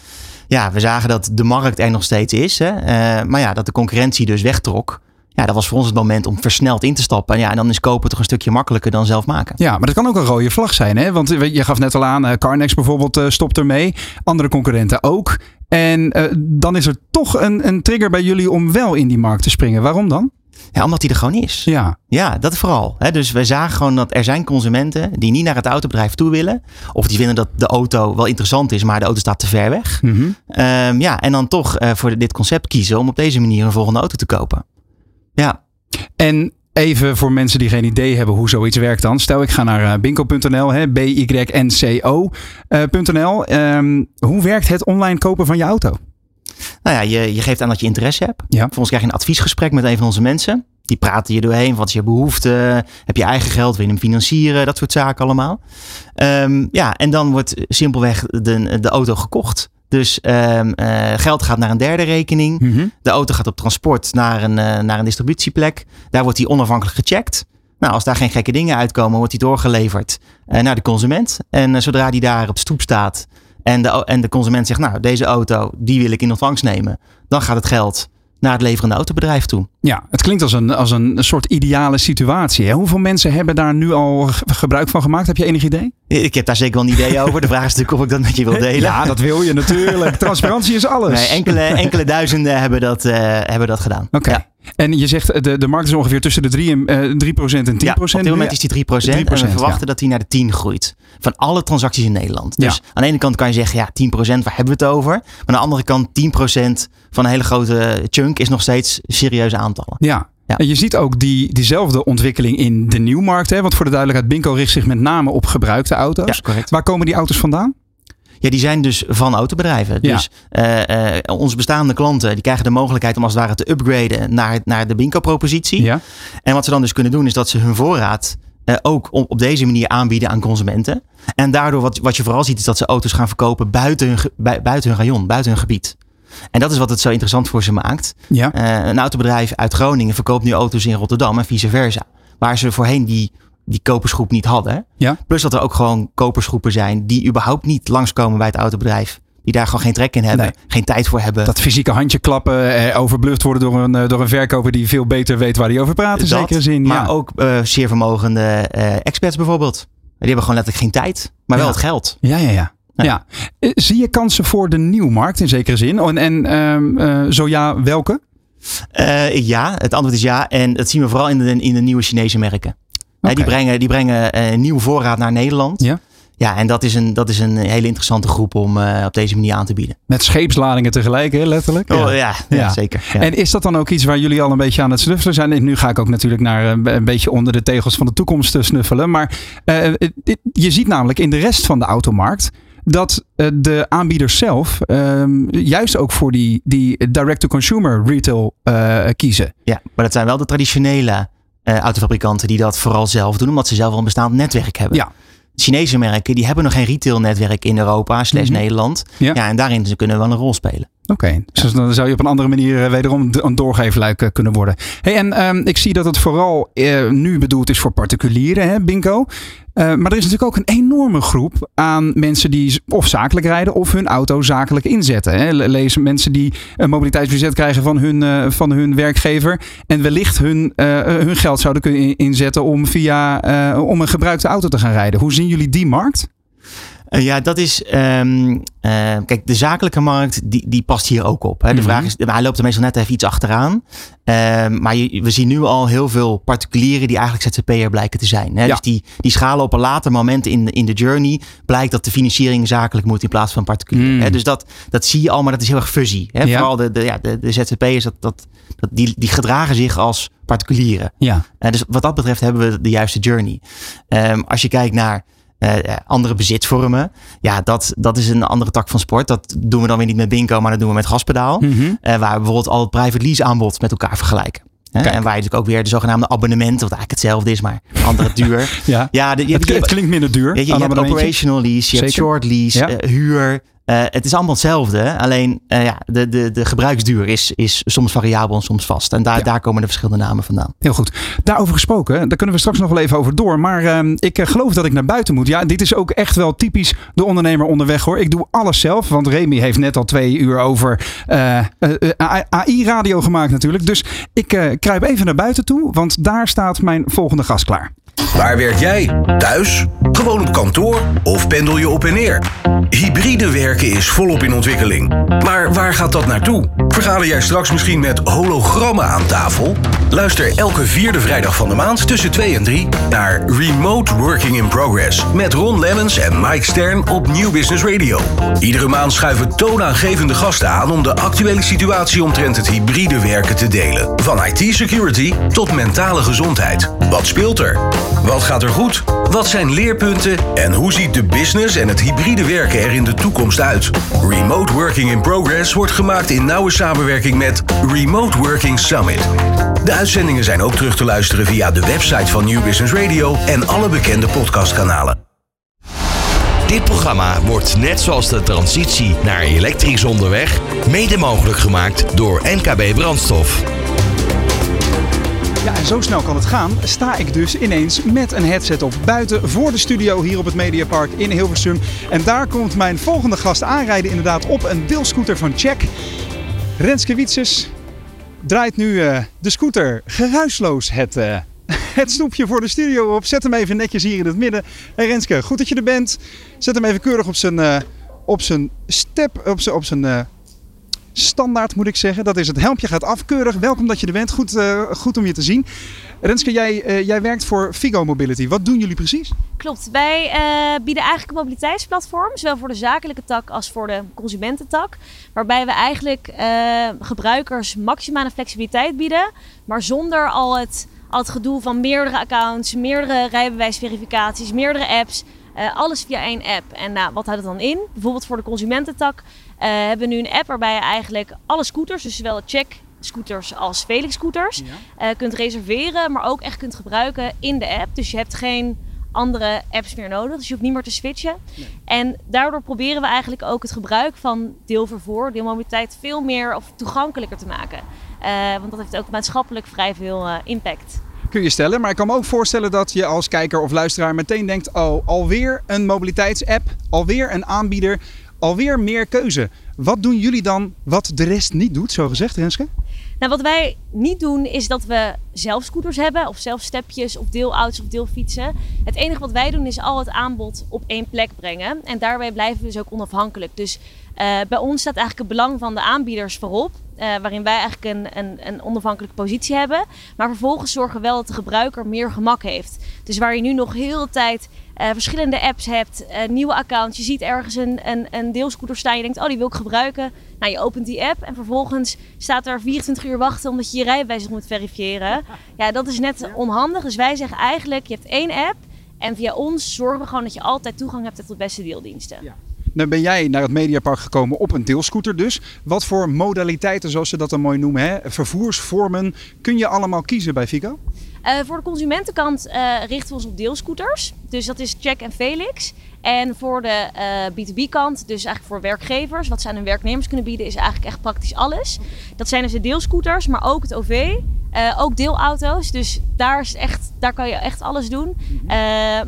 ja, we zagen dat de markt er nog steeds is, hè, uh, maar ja, dat de concurrentie dus wegtrok ja, dat was voor ons het moment om versneld in te stappen. En ja, en dan is kopen toch een stukje makkelijker dan zelf maken. Ja, maar dat kan ook een rode vlag zijn. Hè? Want je gaf net al aan, Carnex bijvoorbeeld stopt ermee. Andere concurrenten ook. En uh, dan is er toch een, een trigger bij jullie om wel in die markt te springen. Waarom dan? Ja, omdat die er gewoon is. Ja, ja dat vooral. dus we zagen gewoon dat er zijn consumenten die niet naar het autobedrijf toe willen. Of die vinden dat de auto wel interessant is, maar de auto staat te ver weg. Mhm. Ehm, ja, en dan toch voor dit concept kiezen om op deze manier een volgende auto te kopen. Ja. En Even voor mensen die geen idee hebben hoe zoiets werkt dan. Stel ik ga naar binko.nl, b-y-n-c-o.nl. Um, hoe werkt het online kopen van je auto? Nou ja, je, je geeft aan dat je interesse hebt. Ja. Vervolgens krijg je een adviesgesprek met een van onze mensen. Die praten je doorheen. Wat is je behoefte? Heb je eigen geld? Wil je hem financieren? Dat soort zaken allemaal. Um, ja, en dan wordt simpelweg de, de auto gekocht. Dus um, uh, geld gaat naar een derde rekening. Mm -hmm. De auto gaat op transport naar een, uh, naar een distributieplek. Daar wordt die onafhankelijk gecheckt. Nou, als daar geen gekke dingen uitkomen, wordt die doorgeleverd uh, naar de consument. En zodra die daar op stoep staat en de, en de consument zegt, nou, deze auto, die wil ik in ontvangst nemen. Dan gaat het geld naar het leverende autobedrijf toe. Ja, het klinkt als een, als een soort ideale situatie. Hè? Hoeveel mensen hebben daar nu al gebruik van gemaakt? Heb je enig idee? Ik heb daar zeker wel een idee over. De vraag is natuurlijk of ik dat met je wil delen. Ja, dat wil je natuurlijk. Transparantie is alles. Nee, enkele, enkele duizenden hebben dat, uh, hebben dat gedaan. Oké. Okay. Ja. En je zegt de, de markt is ongeveer tussen de 3, uh, 3% en 10 ja, op dit moment is die 3, 3 en we verwachten ja. dat die naar de 10 groeit. Van alle transacties in Nederland. Dus aan de ene kant kan je zeggen, ja, 10% waar hebben we het over? Maar aan de andere kant, 10% van een hele grote chunk is nog steeds serieuze aantallen. Ja, ja. En je ziet ook die, diezelfde ontwikkeling in de nieuwmarkt. Hè? Want voor de duidelijkheid, Binko richt zich met name op gebruikte auto's. Ja. Waar komen die auto's vandaan? Ja, die zijn dus van autobedrijven. Ja. Dus uh, uh, onze bestaande klanten die krijgen de mogelijkheid om als het ware te upgraden naar, naar de Binko-propositie. Ja. En wat ze dan dus kunnen doen is dat ze hun voorraad uh, ook op, op deze manier aanbieden aan consumenten. En daardoor wat, wat je vooral ziet is dat ze auto's gaan verkopen buiten hun, buiten hun rayon, buiten hun gebied. En dat is wat het zo interessant voor ze maakt. Ja. Uh, een autobedrijf uit Groningen verkoopt nu auto's in Rotterdam en vice versa. Waar ze voorheen die, die kopersgroep niet hadden. Ja. Plus dat er ook gewoon kopersgroepen zijn die überhaupt niet langskomen bij het autobedrijf. Die daar gewoon geen trek in hebben, Nee. geen tijd voor hebben. Dat fysieke handje klappen, eh, overbluft worden door een, eh, door een verkoper die veel beter weet waar hij over praat. In zekere zin. Maar ja. ook uh, zeer vermogende uh, experts bijvoorbeeld. Die hebben gewoon letterlijk geen tijd, maar wel het geld. Ja, ja, ja. Ja. ja. Eh, Zie je kansen voor de nieuwmarkt in zekere zin? En, en ehm, eh, zo ja, welke? Uh, ja, het antwoord is ja. En dat zien we vooral in de, in de nieuwe Chinese merken. Die brengen, die brengen eh, nieuw voorraad naar Nederland. Ja. Ja, en dat is een, dat is een hele interessante groep om eh, op deze manier aan te bieden. Met scheepsladingen tegelijk, hè, letterlijk. Oh, ja, ja, Ja. zeker. Ja. En is dat dan ook iets waar jullie al een beetje aan het snuffelen zijn? Nu ga ik ook natuurlijk naar eh, een beetje onder de tegels van de toekomst eh, snuffelen. Maar eh, je ziet namelijk in de rest van de automarkt dat eh, de aanbieders zelf ehm, juist ook voor die, die direct-to-consumer retail eh, kiezen. ja, maar dat zijn wel de traditionele eh, autofabrikanten die dat vooral zelf doen, omdat ze zelf al een bestaand netwerk hebben. Ja. Chinese merken die hebben nog geen retailnetwerk in Europa slash Mhm. Nederland. Ja. Ja. en daarin ze kunnen wel een rol spelen. Oké, dus dan zou je op een andere manier eh, wederom een doorgeefluik eh, kunnen worden. Hey, en ehm, ik zie dat het vooral eh, nu bedoeld is voor particulieren, hè, bingo. Maar er is natuurlijk ook een enorme groep aan mensen die of zakelijk rijden of hun auto zakelijk inzetten. Hè. Le- Lees mensen die een mobiliteitsbudget krijgen van hun, van hun werkgever en wellicht hun, hun geld zouden kunnen in- inzetten om via om een gebruikte auto te gaan rijden. Hoe zien jullie die markt? Eh, ja, dat is. ehm, eh, kijk, de zakelijke markt die, die past hier ook op. Hè. De Mhm. vraag is, hij loopt er meestal net even iets achteraan. Ehm, maar je- we zien nu al heel veel particulieren die eigenlijk ZZP'er blijken te zijn. Hè. Ja. Dus die, die schalen op een later moment in, in de journey. Blijkt dat de financiering zakelijk moet in plaats van particulier. Mm. Hè. Dus dat, dat zie je al, maar dat is heel erg fuzzy. Hè. Ja. Vooral de, de, ja, de, de ZZP'ers, dat, dat, dat, die, die gedragen zich als particulieren. Ja, Eh, dus wat dat betreft hebben we de juiste journey. Ehm, als je kijkt naar eh, eh, andere bezitsvormen, ja, dat, dat is een andere tak van sport. Dat doen we dan weer niet met bingo, maar dat doen we met gaspedaal. Mhm. Eh, waar we bijvoorbeeld al het private lease aanbod met elkaar vergelijken. Hè? En waar je natuurlijk ook weer de zogenaamde abonnementen, wat eigenlijk hetzelfde is, maar andere duur. ja. ja, de, je, Het, je- het klinkt minder duur. Je, hebt operational lease, je hebt short lease, Ja. huur. Eh, het is allemaal hetzelfde. Alleen eh, ja, de, de, de gebruiksduur is, is soms variabel en soms vast. En daar, Ja. daar komen de verschillende namen vandaan. Heel goed. Daarover gesproken, daar kunnen we straks nog wel even over door. Maar ehm, ik eh, geloof dat ik naar buiten moet. Ja, dit is ook echt wel typisch de ondernemer onderweg hoor. Ik doe alles zelf, want Remy heeft net al twee uur over AI-radio gemaakt natuurlijk. Dus ik eh, kruip even naar buiten toe, want daar staat mijn volgende gast klaar. Waar werk jij? Thuis? Gewoon op kantoor? Of pendel je op en neer? Hybride werken is volop in ontwikkeling. Maar waar gaat dat naartoe? Vergader jij straks misschien met hologrammen aan tafel? Luister elke vierde vrijdag van de maand tussen 2 en 3 naar Remote Working in Progress met Ron Lemmens en Mike Stern op New Business Radio. Iedere maand schuiven toonaangevende gasten aan om de actuele situatie omtrent het hybride werken te delen. Van IT-security tot mentale gezondheid. Wat speelt er? Wat gaat er goed? Wat zijn leerpunten? En hoe ziet de business en het hybride werken er in de toekomst uit? Remote Working in Progress wordt gemaakt in nauwe samenwerking met Remote Working Summit. De uitzendingen zijn ook terug te luisteren via de website van New Business Radio en alle bekende podcastkanalen. Dit programma wordt net zoals de transitie naar elektrisch onderweg mede mogelijk gemaakt door NKB Brandstof. Ja, en zo snel kan het gaan. Sta ik dus ineens met een headset op buiten voor de studio hier op het Mediapark in Hilversum. En daar komt mijn volgende gast aanrijden inderdaad op een deelscooter van Check. Renske Wietses draait nu uh, de scooter geruisloos het, uh, het snoepje voor de studio op. Zet hem even netjes hier in het midden. Hey Renske, goed dat je er bent. Zet hem even keurig op zijn, uh, op zijn step, op zijn, op zijn standaard moet ik zeggen. Dat is het helmpje gaat afkeurig. Welkom dat je er bent. Goed, goed om je te zien. Renske, jij, uh, jij werkt voor Figo Mobility. Wat doen jullie precies? Klopt. Wij uh, bieden eigenlijk een mobiliteitsplatform. Zowel voor de zakelijke tak als voor de consumententak. Waarbij we eigenlijk gebruikers maximale flexibiliteit bieden. Maar zonder al het, al het gedoe van meerdere accounts, meerdere rijbewijsverificaties, meerdere apps. alles via één app. En nou, wat houdt het dan in? Bijvoorbeeld voor de consumententak uh, hebben we nu een app waarbij je eigenlijk alle scooters, dus zowel check scooters als Felix scooters, ja. uh, kunt reserveren, maar ook echt kunt gebruiken in de app. Dus je hebt geen andere apps meer nodig, dus je hoeft niet meer te switchen. Nee. En daardoor proberen we eigenlijk ook het gebruik van deelvervoer, deelmobiliteit, veel meer of toegankelijker te maken. Uh, want dat heeft ook maatschappelijk vrij veel impact kun je stellen. Maar ik kan me ook voorstellen dat je als kijker of luisteraar meteen denkt: oh, alweer een mobiliteitsapp, alweer een aanbieder alweer meer keuze. Wat doen jullie dan wat de rest niet doet, zo gezegd, Renske? Nou, wat wij niet doen is dat we zelf scooters hebben, of zelf stepjes, of deelauto's of deelfietsen. Het enige wat wij doen is al het aanbod op één plek brengen. En daarbij blijven we dus ook onafhankelijk. Dus uh, bij ons staat eigenlijk het belang van de aanbieders voorop. Uh, waarin wij eigenlijk een, een, een, onafhankelijke positie hebben. Maar vervolgens zorgen we wel dat de gebruiker meer gemak heeft. Dus waar je nu nog heel de tijd uh, verschillende apps hebt, nieuwe accounts. Je ziet ergens een, een, een deelscooter staan. Je denkt, oh, die wil ik gebruiken. Nou, je opent die app en vervolgens staat er 24 uur wachten omdat je je rijbewijs moet verifiëren. Ja, dat is net onhandig. Dus wij zeggen eigenlijk, je hebt één app. En via ons zorgen we gewoon dat je altijd toegang hebt tot de beste deeldiensten. Ja. Dan ben jij naar het Mediapark gekomen op een deelscooter dus. Wat voor modaliteiten, zoals ze dat dan mooi noemen, hè? vervoersvormen, kun je allemaal kiezen bij Fico? Uh, voor de consumentenkant uh, richten we ons op deelscooters. Dus dat is Check en Felix. En voor de uh, B2B-kant, dus eigenlijk voor werkgevers, wat ze aan hun werknemers kunnen bieden, is eigenlijk echt praktisch alles. Dat zijn dus de deelscooters, maar ook het OV. ook deelauto's. Dus daar, is echt, daar kan je echt alles doen.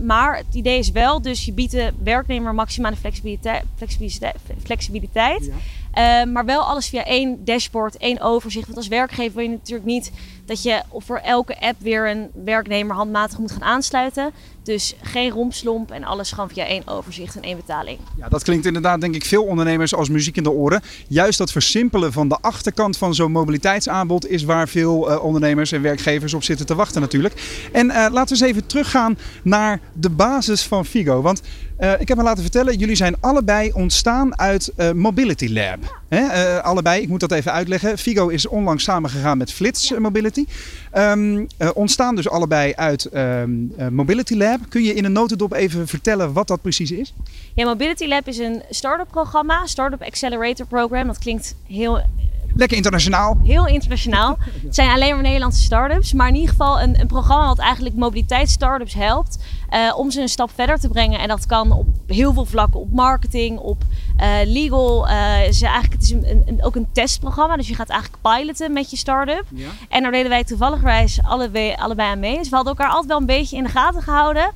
maar het idee is wel, dus je biedt de werknemer maximale flexibiliteit. flexibiliteit, flexibiliteit. Ja. Maar wel alles via één dashboard, één overzicht. Want als werkgever wil je natuurlijk niet dat je voor elke app weer een werknemer handmatig moet gaan aansluiten. Dus geen rompslomp en alles gewoon via één overzicht en één betaling. Ja, dat klinkt inderdaad denk ik veel ondernemers als muziek in de oren. Juist dat versimpelen van de achterkant van zo'n mobiliteitsaanbod is waar veel uh, ondernemers en werkgevers op zitten te wachten natuurlijk. En uh, laten we eens even teruggaan naar de basis van Figo. Want uh, ik heb me laten vertellen, jullie zijn allebei ontstaan uit Mobility Lab. Hè? allebei, ik moet dat even uitleggen. Figo is onlangs samengegaan met Flits ja. Mobility. Um, ontstaan dus allebei uit um, Mobility Lab. Kun je in een notendop even vertellen wat dat precies is? Ja, Mobility Lab is een start-up programma, Startup Accelerator Program. Dat klinkt heel Lekker internationaal. Heel internationaal. Het zijn alleen maar Nederlandse start-ups. Maar in ieder geval een, een programma wat eigenlijk mobiliteits-startups helpt. Uh, om ze een stap verder te brengen. En dat kan op heel veel vlakken. Op marketing, op uh, legal. Uh, is eigenlijk, het is een, een, ook een testprogramma. Dus je gaat eigenlijk piloten met je start-up. Ja. En daar deden wij toevallig allebei, allebei aan mee. Dus we hadden elkaar altijd wel een beetje in de gaten gehouden.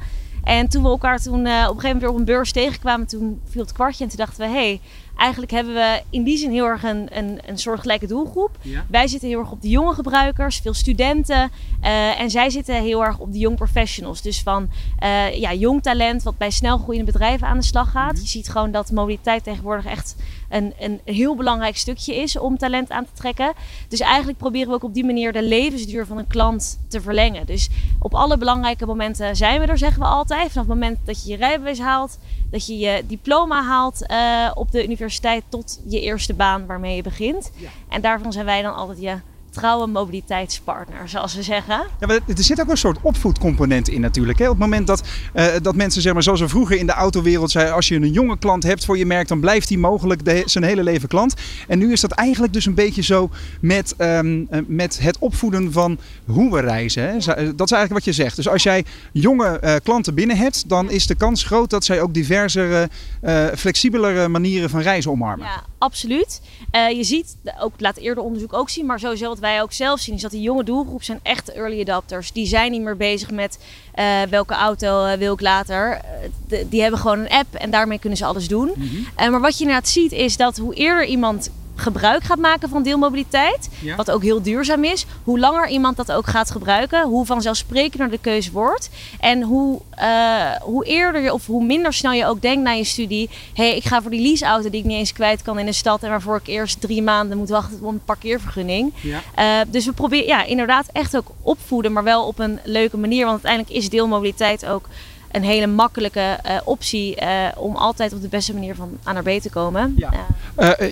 En toen we elkaar toen, op een gegeven moment weer op een beurs tegenkwamen, toen viel het kwartje. En toen dachten we, hé, hey, eigenlijk hebben we in die zin heel erg een, een, een soortgelijke doelgroep. Wij zitten heel erg op de jonge gebruikers, veel studenten. Uh, en zij zitten heel erg op de young professionals. Dus van uh, ja, jong talent wat bij snel groeiende bedrijven aan de slag gaat. Mhm. Je ziet gewoon dat mobiliteit tegenwoordig echt een, een heel belangrijk stukje is om talent aan te trekken. Dus eigenlijk proberen we ook op die manier de levensduur van een klant te verlengen. Dus op alle belangrijke momenten zijn we er, zeggen we altijd. Vanaf het moment dat je je rijbewijs haalt, dat je je diploma haalt uh, op de universiteit tot je eerste baan waarmee je begint. Ja. En daarvan zijn wij dan altijd je trouwe mobiliteitspartner, zoals ze zeggen. Ja, maar er zit ook een soort opvoedcomponent in natuurlijk. Hè? Op het moment dat, uh, dat mensen, zeg maar, zoals we vroeger in de autowereld zeiden, als je een jonge klant hebt voor je merk, dan blijft die mogelijk de, zijn hele leven klant. En nu is dat eigenlijk dus een beetje zo met, um, met het opvoeden van hoe we reizen. Hè? Dat is eigenlijk wat je zegt. Dus als jij jonge uh, klanten binnen hebt, dan is de kans groot dat zij ook diversere, uh, flexibelere manieren van reizen omarmen. Ja, absoluut. je ziet, ook laat eerder onderzoek ook zien, maar sowieso wij ook zelf zien, is dat die jonge doelgroep zijn echt early adapters. Die zijn niet meer bezig met uh, welke auto uh, wil ik later. De, die hebben gewoon een app en daarmee kunnen ze alles doen. Mm -hmm. maar wat je inderdaad ziet is dat hoe eerder iemand gebruik gaat maken van deelmobiliteit, ja. wat ook heel duurzaam is, hoe langer iemand dat ook gaat gebruiken, hoe vanzelfsprekender de keuze wordt en hoe, uh, hoe eerder je of hoe minder snel je ook denkt na je studie, hé, hey, ik ga voor die leaseauto die ik niet eens kwijt kan in de stad en waarvoor ik eerst drie maanden moet wachten op een parkeervergunning. Ja. Uh, dus we proberen ja, inderdaad echt ook opvoeden, maar wel op een leuke manier, want uiteindelijk is deelmobiliteit ook een hele makkelijke uh, optie uh, om altijd op de beste manier van A naar B te komen. Ja. Uh,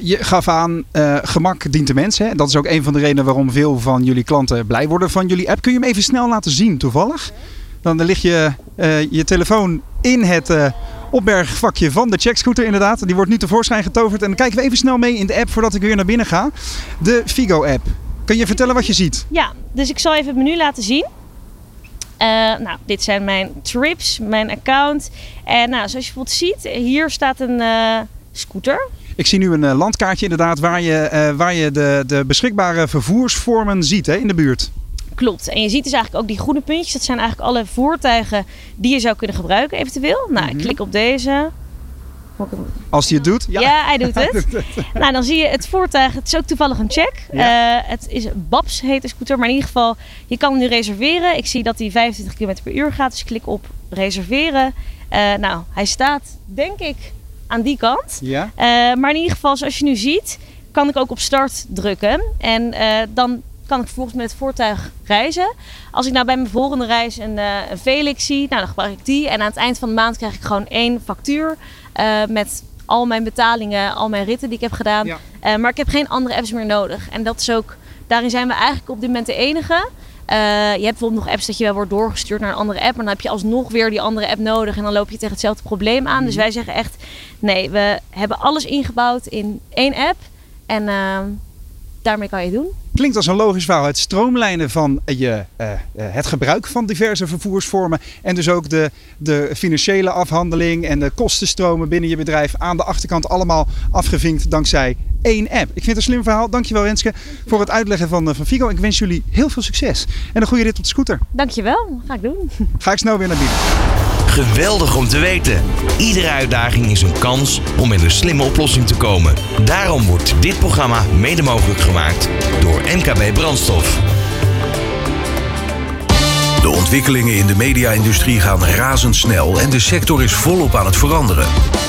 je gaf aan, gemak dient de mens. Hè? Dat is ook een van de redenen waarom veel van jullie klanten blij worden van jullie app. Kun je hem even snel laten zien toevallig? Dan ligt je, je telefoon in het opbergvakje van de checkscooter inderdaad. Die wordt nu tevoorschijn getoverd. En dan kijken we even snel mee in de app voordat ik weer naar binnen ga. De Figo app. Kun je vertellen wat je ziet? Ja, dus ik zal even het menu laten zien. Nou, dit zijn mijn trips, mijn account. En nou, zoals je bijvoorbeeld ziet, hier staat een scooter. Ik zie nu een uh, landkaartje inderdaad waar je, waar je de, de beschikbare vervoersvormen ziet hè, in de buurt. Klopt. En je ziet dus eigenlijk ook die groene puntjes. Dat zijn eigenlijk alle voertuigen die je zou kunnen gebruiken eventueel. Nou, ik mhm. klik op deze. Als hij het doet? Ja, ja hij doet het. nou, dan zie je het voertuig. Het is ook toevallig een check. Ja. Uh, het is Babs heet de scooter. Maar in ieder geval, je kan hem nu reserveren. Ik zie dat hij 25 km per uur gaat. Dus ik klik op reserveren. Uh, nou, hij staat denk ik aan die kant. Ja. Uh, maar in ieder geval, zoals je nu ziet, kan ik ook op start drukken. En dan kan ik vervolgens met het voertuig reizen. Als ik nou bij mijn volgende reis een, een Felix zie, nou, dan gebruik ik die. En aan het eind van de maand krijg ik gewoon één factuur uh, met al mijn betalingen, al mijn ritten die ik heb gedaan. Ja. Uh, maar ik heb geen andere apps meer nodig. En dat is ook, daarin zijn we eigenlijk op dit moment de enige. Uh, je hebt bijvoorbeeld nog apps dat je wel wordt doorgestuurd naar een andere app. Maar dan heb je alsnog weer die andere app nodig. En dan loop je tegen hetzelfde probleem aan. Mm. Dus wij zeggen echt, nee, we hebben alles ingebouwd in één app. En daarmee kan je het doen. Klinkt als een logisch verhaal. Het stroomlijnen van je, uh, het gebruik van diverse vervoersvormen. En dus ook de, de financiële afhandeling en de kostenstromen binnen je bedrijf aan de achterkant allemaal afgevinkt dankzij één app. Ik vind het een slim verhaal. Dankjewel Renske voor het uitleggen van, van Figo. Ik wens jullie heel veel succes. En een goede rit op de scooter. Dankjewel. Ga ik doen. Ga ik snel weer naar binnen. Geweldig om te weten. Iedere uitdaging is een kans om met een slimme oplossing te komen. Daarom wordt dit programma mede mogelijk gemaakt door MKB Brandstof. De ontwikkelingen in de media-industrie gaan razendsnel en de sector is volop aan het veranderen.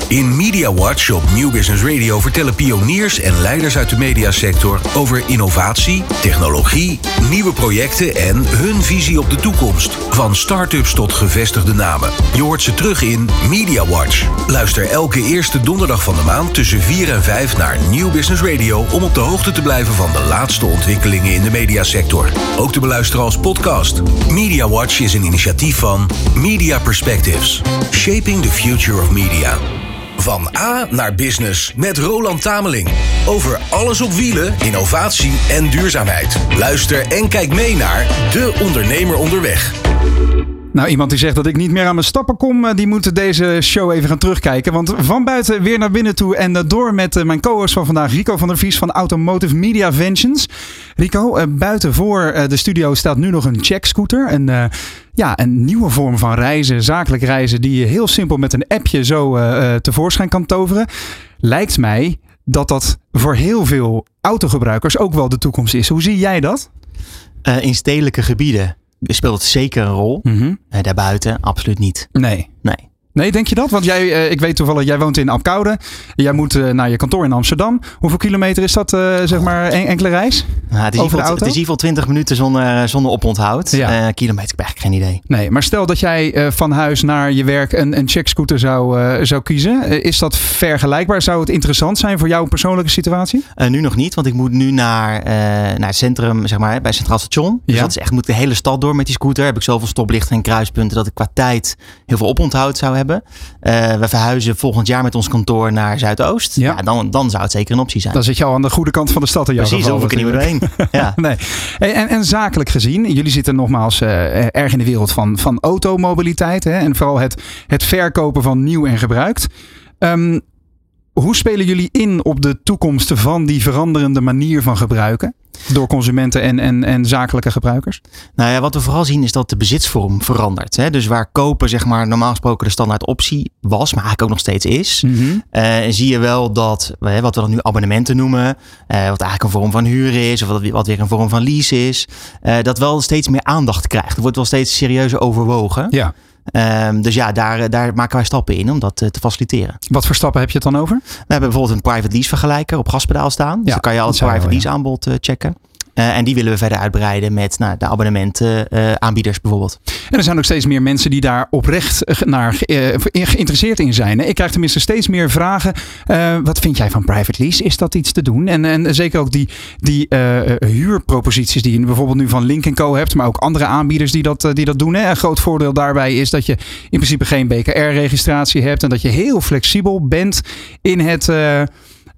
In Media Watch op New Business Radio vertellen pioniers en leiders uit de mediasector over innovatie, technologie, nieuwe projecten en hun visie op de toekomst. Van start-ups tot gevestigde namen. Je hoort ze terug in Media Watch. Luister elke eerste donderdag van de maand tussen 4 en 5 naar New Business Radio om op de hoogte te blijven van de laatste ontwikkelingen in de mediasector. Ook te beluisteren als podcast. Media Watch is een initiatief van Media Perspectives. Shaping the Future of Media. Van A naar Business met Roland Tameling. Over alles op wielen, innovatie en duurzaamheid. Luister en kijk mee naar De Ondernemer Onderweg. Nou, iemand die zegt dat ik niet meer aan mijn stappen kom, eh, die moet deze show even gaan terugkijken. Want van buiten weer naar binnen toe en eh, door met eh, mijn co-host van vandaag, Rico van der Vies van Automotive Media Ventions. Rico, buiten voor de studio staat nu nog een checkscooter. Een, ja, een nieuwe vorm van reizen, zakelijk reizen, die je heel simpel met een appje zo tevoorschijn kan toveren. Lijkt mij dat dat voor heel veel autogebruikers ook wel de toekomst is. Hoe zie jij dat? In stedelijke gebieden speelt het zeker een rol. Mm -hmm. uh, daarbuiten absoluut niet. Nee. Nee. Nee, denk je dat? Want jij, uh, ik weet toevallig, jij woont in Apkoude. Jij moet uh, naar je kantoor in Amsterdam. Hoeveel kilometer is dat, uh, zeg maar, een enkele reis? Nou, het, is Over de auto? het is in ieder geval 20 minuten zonder, zonder oponthoud. Ja. kilometer, ik heb eigenlijk geen idee. Nee, maar stel dat jij van huis naar je werk een, een checkscooter zou, zou kiezen. is dat vergelijkbaar? Zou het interessant zijn voor jouw persoonlijke situatie? nu nog niet, want ik moet nu naar, naar het centrum, zeg maar, bij Centraal Station. Dus ja. dat is echt, moet de hele stad door met die scooter. Heb ik zoveel stoplichten en kruispunten dat ik qua tijd heel veel oponthoud zou hebben. Uh, we verhuizen volgend jaar met ons kantoor naar Zuidoost. Ja. ja. dan, dan zou het zeker een optie zijn. Dan zit je al aan de goede kant van de stad. In jouw Precies, hoef ik er niet meer heen. ja. nee. En, en, zakelijk gezien, jullie zitten nogmaals uh, erg in de wereld van, van automobiliteit. Hè, en vooral het, het verkopen van nieuw en gebruikt. Um, hoe spelen jullie in op de toekomst van die veranderende manier van gebruiken? Door consumenten en, en, en zakelijke gebruikers? Nou ja, wat we vooral zien is dat de bezitsvorm verandert. Hè? Dus waar kopen zeg maar, normaal gesproken de standaard optie was, maar eigenlijk ook nog steeds is. Mm -hmm. uh, zie je wel dat, hè, wat we dan nu abonnementen noemen, uh, wat eigenlijk een vorm van huur is, of wat, wat weer een vorm van lease is, uh, dat wel steeds meer aandacht krijgt. Er wordt wel steeds serieuzer overwogen. Ja. Um, dus ja, daar, daar maken wij stappen in om dat te, te faciliteren. Wat voor stappen heb je het dan over? We hebben bijvoorbeeld een private lease vergelijker op gaspedaal staan. Dus ja, dan kan je al het private lease aanbod uh, checken. Uh, en die willen we verder uitbreiden met nou, de abonnementaanbieders uh, bijvoorbeeld. En er zijn ook steeds meer mensen die daar oprecht naar uh, geïnteresseerd in zijn. Ik krijg tenminste steeds meer vragen. wat vind jij van private lease? Is dat iets te doen? En, en zeker ook die, die huurproposities die je bijvoorbeeld nu van Link Co hebt. Maar ook andere aanbieders die dat, die dat doen. Hè? Een groot voordeel daarbij is dat je in principe geen BKR-registratie hebt. En dat je heel flexibel bent in het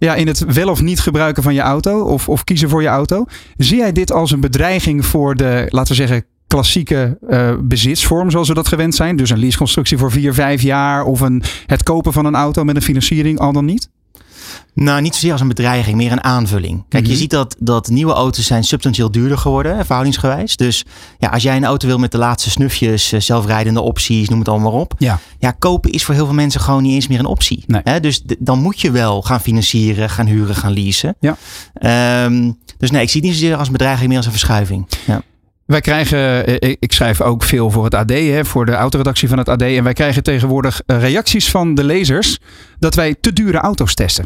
ja, in het wel of niet gebruiken van je auto of, of kiezen voor je auto. Zie jij dit als een bedreiging voor de, laten we zeggen, klassieke uh, bezitsvorm zoals we dat gewend zijn? Dus een leaseconstructie voor vier, vijf jaar of een, het kopen van een auto met een financiering al dan niet? Nou, niet zozeer als een bedreiging, meer een aanvulling. Kijk, je ziet dat, dat nieuwe auto's zijn substantieel duurder geworden, verhoudingsgewijs. Dus ja, als jij een auto wil met de laatste snufjes, zelfrijdende opties, noem het allemaal op. Ja. ja, kopen is voor heel veel mensen gewoon niet eens meer een optie. Nee. Hè? Dus dan moet je wel gaan financieren, gaan huren, gaan leasen. Ja. Um, dus nee, ik zie het niet zozeer als een bedreiging, meer als een verschuiving. Ja. Wij krijgen, ik schrijf ook veel voor het AD, voor de autoredactie van het AD. En wij krijgen tegenwoordig reacties van de lezers dat wij te dure auto's testen.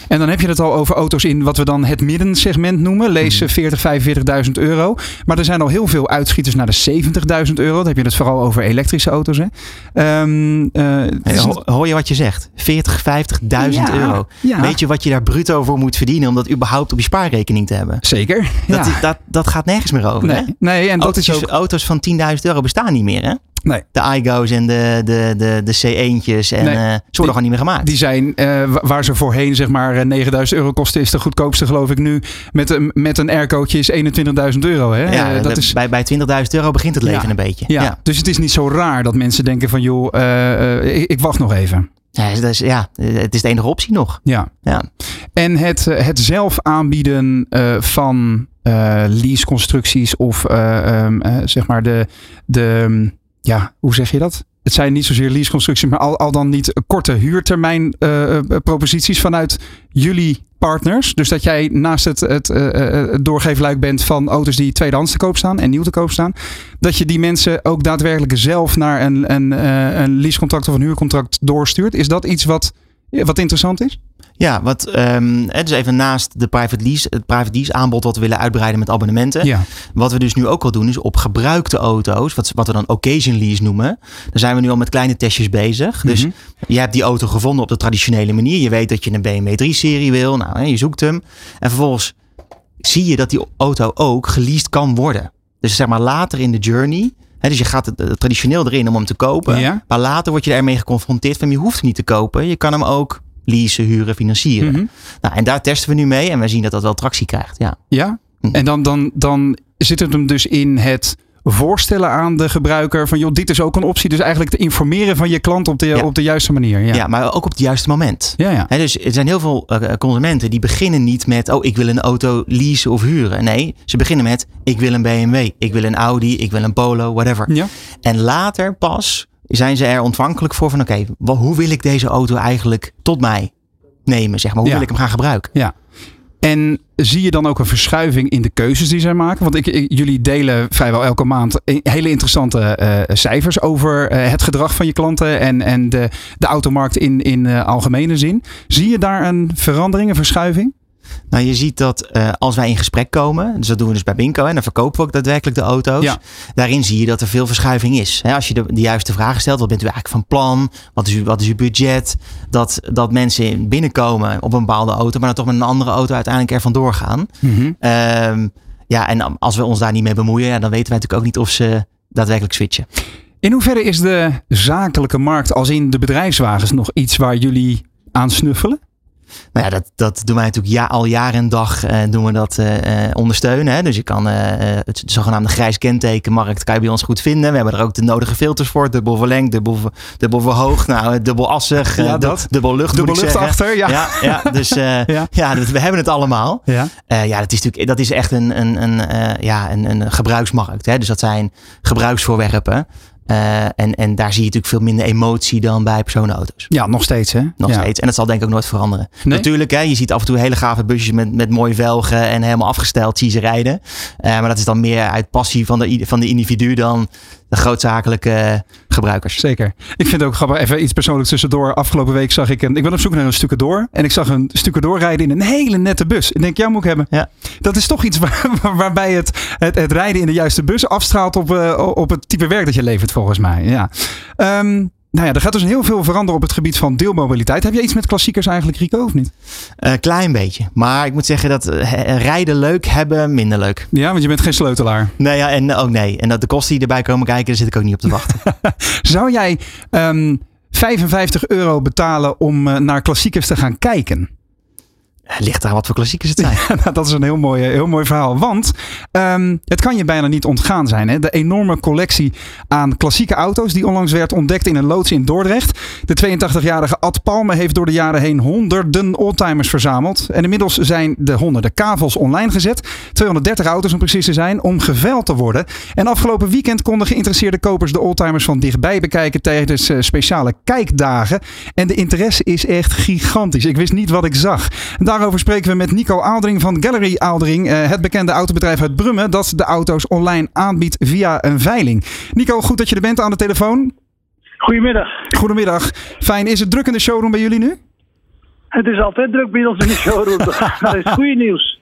En dan heb je het al over auto's in wat we dan het middensegment noemen. Lees 40, 45.000 euro. Maar er zijn al heel veel uitschieters naar de 70.000 euro. Dan heb je het vooral over elektrische auto's. Hè. Um, uh, Ho hoor je wat je zegt? 40, 50.000 ja, euro. Ja. Weet je wat je daar bruto voor moet verdienen om dat überhaupt op je spaarrekening te hebben? Zeker. Dat, dat, dat gaat nergens meer over. Nee, hè? nee en auto's, dat is ook... auto's van 10.000 euro bestaan niet meer hè? Nee. De iGo's en de, de, de, de C1'tjes. En nee, uh, ze worden gewoon niet meer gemaakt. Die zijn uh, waar ze voorheen zeg maar 9000 euro kosten, is de goedkoopste geloof ik nu. Met een, met een aircootje is 21.000 euro. Hè? Ja, uh, dat de, is... bij, bij 20.000 euro begint het leven ja, een beetje. Ja. ja. Dus het is niet zo raar dat mensen denken van joh, ik, ik wacht nog even. Ja, dus, ja, het is de enige optie nog. Ja. ja. En het, het zelf aanbieden van leaseconstructies of um, zeg maar de... de ja, hoe zeg je dat? Het zijn niet zozeer leaseconstructies, maar al, al dan niet korte huurtermijn uh, proposities vanuit jullie partners. Dus dat jij naast het, het, uh, doorgeefluik bent van auto's die tweedehands te koop staan en nieuw te koop staan. Dat je die mensen ook daadwerkelijk zelf naar een, een, een leasecontract of een huurcontract doorstuurt. Is dat iets wat, wat interessant is? Ja, wat, um, dus even naast de private lease, het private lease aanbod wat we willen uitbreiden met abonnementen. Ja. Wat we dus nu ook al doen is op gebruikte auto's, wat, wat we dan occasion lease noemen. Daar zijn we nu al met kleine testjes bezig. Dus je hebt die auto gevonden op de traditionele manier. Je weet dat je een BMW 3-serie wil. Nou, je zoekt hem. En vervolgens zie je dat die auto ook geleased kan worden. Dus zeg maar later in de journey He, dus je gaat het, het, traditioneel erin om hem te kopen. Ja. Maar later word je ermee geconfronteerd van je hoeft hem niet te kopen. Je kan hem ook leasen, huren, financieren. Mm-hmm. Nou, en daar testen we nu mee en we zien dat dat wel tractie krijgt. Ja, ja? Mm-hmm. en dan, dan, dan zit het hem dus in het voorstellen aan de gebruiker van joh, dit is ook een optie. Dus eigenlijk te informeren van je klant op de, ja. op de juiste manier. Ja. ja, maar ook op het juiste moment. Ja, ja. He, dus er zijn heel veel uh, consumenten die beginnen niet met oh, ik wil een auto leasen of huren. Nee, ze beginnen met ik wil een BMW, ik wil een Audi, ik wil een Polo, whatever. Ja. En later pas zijn ze er ontvankelijk voor van oké, okay, hoe wil ik deze auto eigenlijk tot mij nemen, zeg maar. Hoe wil ik hem gaan gebruiken? Ja. En zie je dan ook een verschuiving in de keuzes die zij maken? Want ik, jullie delen vrijwel elke maand hele interessante uh, cijfers over uh, het gedrag van je klanten en, en de, de automarkt in, in uh, algemene zin. Zie je daar een verandering, een verschuiving? Nou, je ziet dat uh, als wij in gesprek komen, dus dat doen we dus bij Binko en dan verkopen we ook daadwerkelijk de auto's. Ja. Daarin zie je dat er veel verschuiving is. als je de, de, juiste vragen stelt, wat bent u eigenlijk van plan? Wat is, uw, wat is uw budget? Dat, dat mensen binnenkomen op een bepaalde auto, maar dan toch met een andere auto uiteindelijk er vandoor gaan. Mm -hmm. um, ja, en als we ons daar niet mee bemoeien, ja, dan weten wij natuurlijk ook niet of ze daadwerkelijk switchen. In hoeverre is de zakelijke markt, als in de bedrijfswagens, nog iets waar jullie aan snuffelen? Nou ja, dat, dat doen wij natuurlijk ja, al jaar en dag uh, doen we dat uh, ondersteunen. Hè. Dus je kan het zogenaamde grijs kentekenmarkt kan je bij ons goed vinden. We hebben er ook de nodige filters voor. Dubbel verlengd, dubbel, dubbel verhoogd, nou, dubbel assig, ja, dat. dubbel lucht Dubbel lucht achter, ja. Ja, ja dus ja. ja we hebben het allemaal. Ja, ja dat, is natuurlijk, dat is echt een, een, een, ja, een, een gebruiksmarkt. Hè. Dus dat zijn gebruiksvoorwerpen. Uh, en, en daar zie je natuurlijk veel minder emotie dan bij personenauto's. Ja, nog steeds hè? Nog steeds. En dat zal denk ik ook nooit veranderen. Natuurlijk, hè, je ziet af en toe hele gave busjes met, met mooie velgen en helemaal afgesteld zie ze rijden. Uh, maar dat is dan meer uit passie van de, van de individu dan de grootzakelijke gebruikers. Zeker. Ik vind het ook grappig, even iets persoonlijks tussendoor. Afgelopen week zag ik een, ik ben op zoek naar een stukje door. En ik zag een stukje door rijden in een hele nette bus. Ik denk, jou moet ik hebben. Ja. Dat is toch iets waar, waarbij het, het, het, rijden in de juiste bus afstraalt op, uh, op het type werk dat je levert, volgens mij. Ja. Um, nou ja, er gaat dus heel veel veranderen op het gebied van deelmobiliteit. Heb je iets met klassiekers eigenlijk, Rico, of niet? Een uh, klein beetje. Maar ik moet zeggen dat uh, rijden leuk, hebben minder leuk. Ja, want je bent geen sleutelaar. Nee, ja, en ook nee. En dat de kosten die erbij komen kijken, daar zit ik ook niet op te wachten. Zou jij um, 55 euro betalen om uh, naar klassiekers te gaan kijken? Ligt daar wat voor klassiekers het zijn. Nou, dat is een heel mooi, heel mooi verhaal. Want um, het kan je bijna niet ontgaan zijn. Hè? De enorme collectie aan klassieke auto's die onlangs werd ontdekt in een loods in Dordrecht. De 82-jarige Ad Palme heeft door de jaren heen honderden oldtimers verzameld. En inmiddels zijn de honderden kavels online gezet. 230 auto's om precies te zijn, om geveild te worden. En afgelopen weekend konden geïnteresseerde kopers de oldtimers van dichtbij bekijken tijdens uh, speciale kijkdagen. En de interesse is echt gigantisch. Ik wist niet wat ik zag. En Daarover spreken we met Nico Aaldering van Gallery Aaldering, eh, het bekende autobedrijf uit Brummen dat de auto's online aanbiedt via een veiling. Nico, goed dat je er bent aan de telefoon. Goedemiddag. Goedemiddag. Fijn. Is het druk in de showroom bij jullie nu? Het is altijd druk bij ons in de showroom. dat is goede nieuws.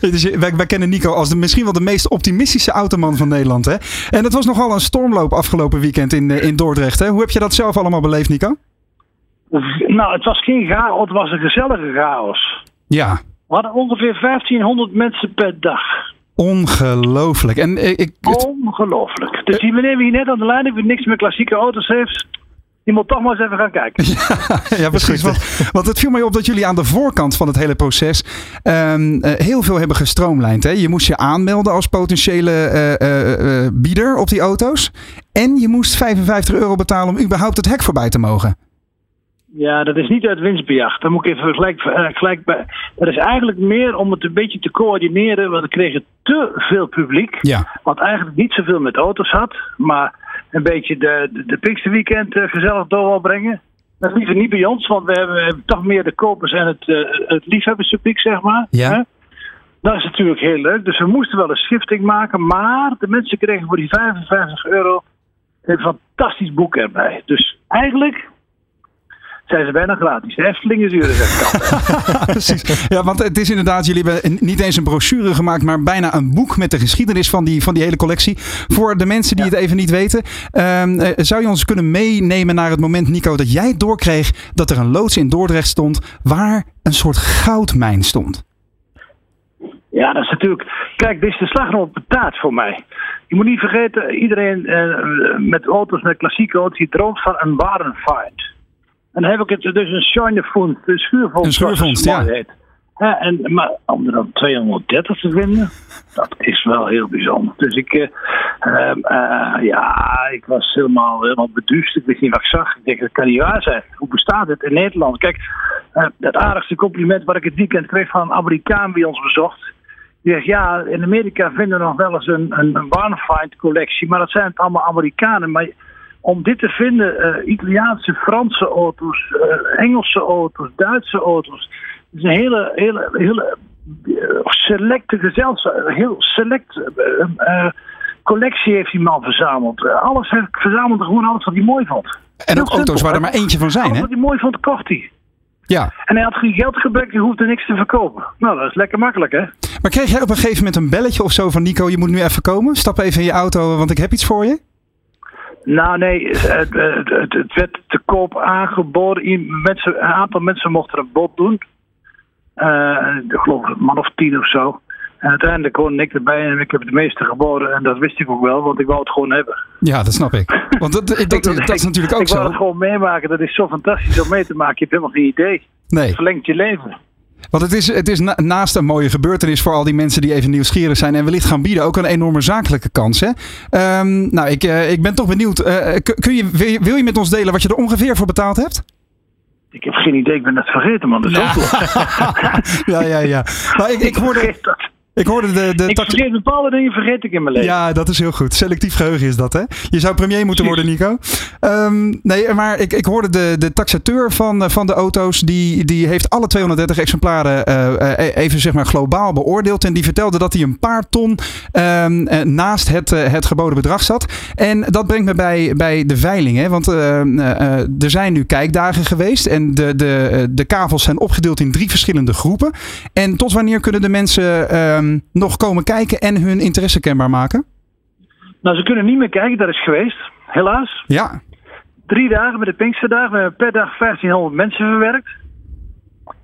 wij, wij, kennen Nico als de, misschien wel de meest optimistische automan van Nederland. Hè? En het was nogal een stormloop afgelopen weekend in, eh, in Dordrecht. Hè? Hoe heb je dat zelf allemaal beleefd, Nico? Nou, het was geen chaos, het was een gezellige chaos. Ja. We hadden ongeveer 1500 mensen per dag. Ongelooflijk. En eh, ik, Ongelooflijk. Dus die meneer die net aan de lijn heeft, die niks met klassieke auto's heeft, die moet toch maar eens even gaan kijken. Ja, ja precies. Want, want, het viel mij op dat jullie aan de voorkant van het hele proces um, uh, heel veel hebben gestroomlijnd. Hè? Je moest je aanmelden als potentiële uh, uh, bieder op die auto's. En je moest 55 euro betalen om überhaupt het hek voorbij te mogen. Ja, dat is niet uit winstbejag. Dan moet ik even gelijk, uh, gelijk bij. Dat is eigenlijk meer om het een beetje te coördineren. Want we kregen te veel publiek. Ja. Wat eigenlijk niet zoveel met auto's had. Maar een beetje de, de, de Pinksterweekend uh, gezellig door wil brengen. Dat liever niet bij ons, want we hebben, we hebben toch meer de kopers en het, uh, het liefhebberspubliek, zeg maar. Ja. Dat is natuurlijk heel leuk. Dus we moesten wel een schifting maken. Maar de mensen kregen voor die 55 euro een fantastisch boek erbij. Dus eigenlijk zijn ze bijna gratis. De Efteling is duurder, Precies. Ja, want het is inderdaad, jullie hebben niet eens een brochure gemaakt, maar bijna een boek met de geschiedenis van die, van die hele collectie. Voor de mensen die het even niet weten, um, zou je ons kunnen meenemen naar het moment, Nico, dat jij doorkreeg dat er een loods in Dordrecht stond waar een soort goudmijn stond? Ja, dat is natuurlijk. Kijk, dit is de slag op de taart voor mij. Je moet niet vergeten, iedereen uh, met auto's, met klassieke auto's, die droomt van een warenfight. En dan heb ik het dus een Schijnefond, een schuurvondst. Een schuurvondst, ja. Heet. Ja, en, maar om er dan 230 te vinden, dat is wel heel bijzonder. Dus ik, uh, uh, ja, ik was helemaal, helemaal beduust. Ik wist niet wat ik zag. Ik denk, dat kan niet waar zijn. Hoe bestaat het in Nederland? Kijk, uh, het aardigste compliment wat ik het weekend kreeg van een Amerikaan die ons bezocht. Die zegt, ja, in Amerika vinden we nog wel eens een, een, een collectie. Maar dat zijn het allemaal Amerikanen. Maar om dit te vinden, Italiaanse, Franse auto's, Engelse auto's, Duitse auto's. Het is een hele, hele, hele selecte gezelschap, heel select collectie heeft die man verzameld. Alles heeft verzameld, gewoon alles wat hij mooi vond. En ook auto's waar er maar eentje van zijn, alles hè? wat hij mooi vond, kocht hij. Ja. En hij had geen geldgebrek, hij hoefde niks te verkopen. Nou, dat is lekker makkelijk, hè? Maar kreeg jij op een gegeven moment een belletje of zo van Nico, je moet nu even komen? Stap even in je auto, want ik heb iets voor je? Nou, nee, het, het, het werd te koop aangeboden. Mensen, een aantal mensen mochten een bod doen. Uh, ik geloof een man of tien of zo. En uiteindelijk kon ik erbij en ik heb het meeste geboden. En dat wist ik ook wel, want ik wou het gewoon hebben. Ja, dat snap ik. Want dat, dat, dat, is natuurlijk ook ik zo. Ik wou het gewoon meemaken. Dat is zo fantastisch om mee te maken. Je hebt helemaal geen idee. Nee. Het verlengt je leven. Want het is, het is naast een mooie gebeurtenis voor al die mensen die even nieuwsgierig zijn en wellicht gaan bieden, ook een enorme zakelijke kans. Hè? Um, nou, ik, uh, ik ben toch benieuwd. Uh, kun je, wil, je, wil je met ons delen wat je er ongeveer voor betaald hebt? Ik heb geen idee, ik ben het vergeten, man. Dat is ja, ja, ja. Maar ik, ik hoorde. Ik hoorde de... de ik vergeet bepaalde dingen vergeet ik in mijn leven. Ja, dat is heel goed. Selectief geheugen is dat, hè? Je zou premier moeten worden, Nico. Um, nee, maar ik, ik hoorde de, de taxateur van, eh, van de auto's. Die, die heeft alle 230 exemplaren uh, even zeg maar globaal beoordeeld. En die vertelde dat hij een paar ton um, naast het, het geboden bedrag zat. En dat brengt me bij, bij de veiling, hè? Want er zijn nu kijkdagen geweest. En de, de, de kavels zijn opgedeeld in drie verschillende groepen. En tot wanneer kunnen de mensen... Um, Ehm, nog komen kijken en hun interesse kenbaar maken? Nou, ze kunnen niet meer kijken, dat is geweest, helaas. Ja. Drie dagen met de Pinksterdag. We hebben per dag 1500 mensen verwerkt.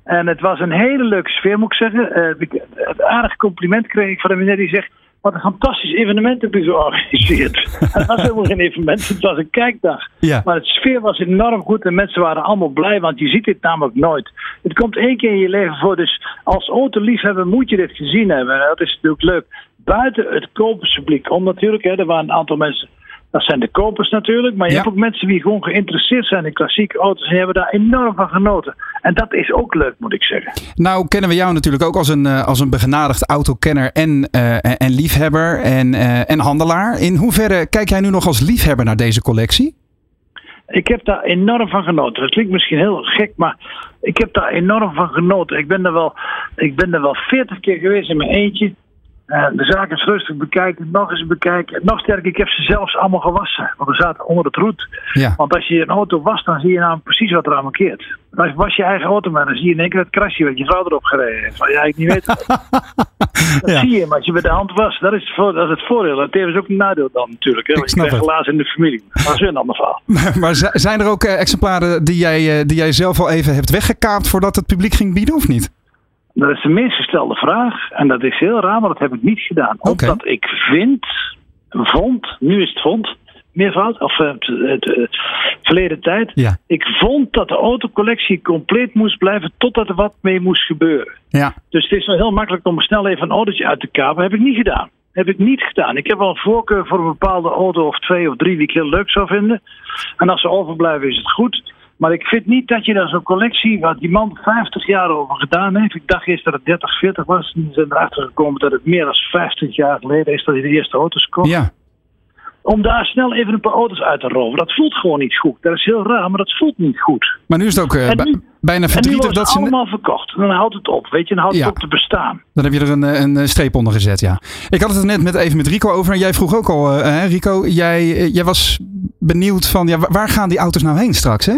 En het was een hele leuke sfeer, moet ik zeggen. Uh, het aardig compliment kreeg ik van de meneer die zegt... Wat een fantastisch evenement heb je georganiseerd. het was helemaal geen evenement, het was een kijkdag. Ja. Maar het sfeer was enorm goed en mensen waren allemaal blij, want je ziet dit namelijk nooit. Het komt één keer in je leven voor, dus als autoliefhebber moet je dit gezien hebben. En dat is natuurlijk leuk. Buiten het koperspubliek om natuurlijk, hè, er waren een aantal mensen dat zijn de kopers natuurlijk. Maar je hebt ook mensen die gewoon geïnteresseerd zijn in klassieke auto's. En hebben daar enorm van genoten. En dat is ook leuk, moet ik zeggen. Nou, kennen we jou natuurlijk ook als een, uh, als een begenadigd autokenner en, uh, en liefhebber en, uh, en handelaar. In hoeverre kijk jij nu nog als liefhebber naar deze collectie? Ik heb daar enorm van genoten. Dat klinkt misschien heel gek, maar ik heb daar enorm van genoten. Ik ben er wel, ik ben er wel 40 keer geweest in mijn eentje. Uh, de zaak eens rustig bekijken, nog eens bekijken. Nog sterker, ik heb ze zelfs allemaal gewassen. Want er zaten onder het roet. Ja. Want als je een auto wast, dan zie je nou precies wat er aan mankeert. Als je was je eigen auto, maar dan zie je in één keer het krasje wat je vrouw erop gereden heeft. Wat je eigenlijk niet weet. dat ja. zie je, maar als je met de hand was, dat is, het, dat is het voordeel. Dat is ook een nadeel dan natuurlijk. Hè? Want je krijgt helaas in de familie. Dat is een ander verhaal. maar zijn er ook uh, exemplaren die jij, uh, die jij zelf al even hebt weggekaapt voordat het publiek ging bieden of niet? Dat is de meest gestelde vraag. En dat is heel raar, maar dat heb ik niet gedaan. Okay. Omdat ik vind, vond, nu is het vond, meervoud, of uh, het, het, het, verleden tijd. Ja. Ik vond dat de autocollectie compleet moest blijven totdat er wat mee moest gebeuren. Ja. Dus het is wel heel makkelijk om snel even een autootje uit te kapen. Heb ik niet gedaan. Heb ik niet gedaan. Ik heb wel een voorkeur voor een bepaalde auto of twee of drie die ik heel leuk zou vinden. En als ze overblijven is het goed. Maar ik vind niet dat je daar zo'n collectie, waar die man 50 jaar over gedaan heeft. Ik dacht eerst dat het 30, 40 was. En zijn erachter gekomen dat het meer dan 50 jaar geleden is dat hij de eerste auto's kocht. Ja. Om daar snel even een paar auto's uit te roven. Dat voelt gewoon niet goed. Dat is heel raar, maar dat voelt niet goed. Maar nu is het ook uh, nu, bijna verdrietig dat ze. allemaal verkocht. Dan houdt het op. Weet je, dan houdt ja. het op te bestaan. Dan heb je er een, een streep onder gezet, ja. Ik had het er net met, even met Rico over. En jij vroeg ook al, uh, Rico, jij, jij was benieuwd van ja, waar gaan die auto's nou heen straks, hè?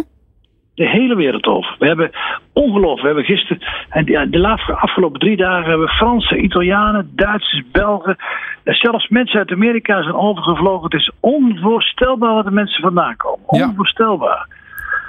De hele wereld over. We hebben ongelooflijk. We hebben gisteren, en de afgelopen drie dagen, hebben we Fransen, Italianen, Duitsers, Belgen, zelfs mensen uit Amerika zijn overgevlogen. Het is onvoorstelbaar waar de mensen vandaan komen. Onvoorstelbaar.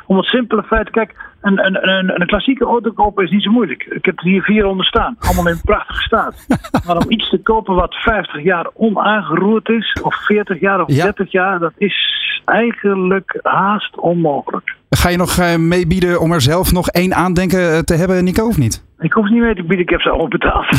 Om het simpele feit, kijk, een, een, een, een klassieke auto kopen is niet zo moeilijk. Ik heb er hier vier onder staan, allemaal in prachtige staat. maar om iets te kopen wat 50 jaar onaangeroerd is, of 40 jaar of 30 jaar, dat is eigenlijk haast onmogelijk. Ga je nog uh, meebieden om er zelf nog één aandenken te hebben, Nico, of niet? Ik hoef niet mee te bieden, ik heb ze al betaald.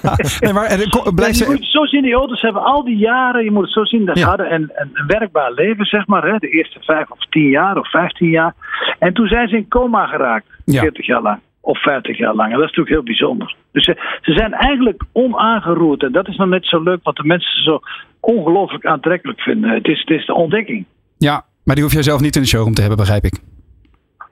nee, maar, en, blijf je moet het zo zien, die auto's hebben al die jaren, je moet het zo zien, dat hadden een, een, werkbaar leven, zeg maar. Hè, de eerste vijf of tien jaar of vijftien jaar. En toen zijn ze in coma geraakt, ja. 40 jaar lang. Of 50 jaar lang. En dat is natuurlijk heel bijzonder. Dus ze, ze zijn eigenlijk onaangeroerd. En dat is nog net zo leuk wat de mensen zo ongelooflijk aantrekkelijk vinden. Het is, het is de ontdekking. Ja, maar die hoef jij zelf niet in de showroom te hebben, begrijp ik.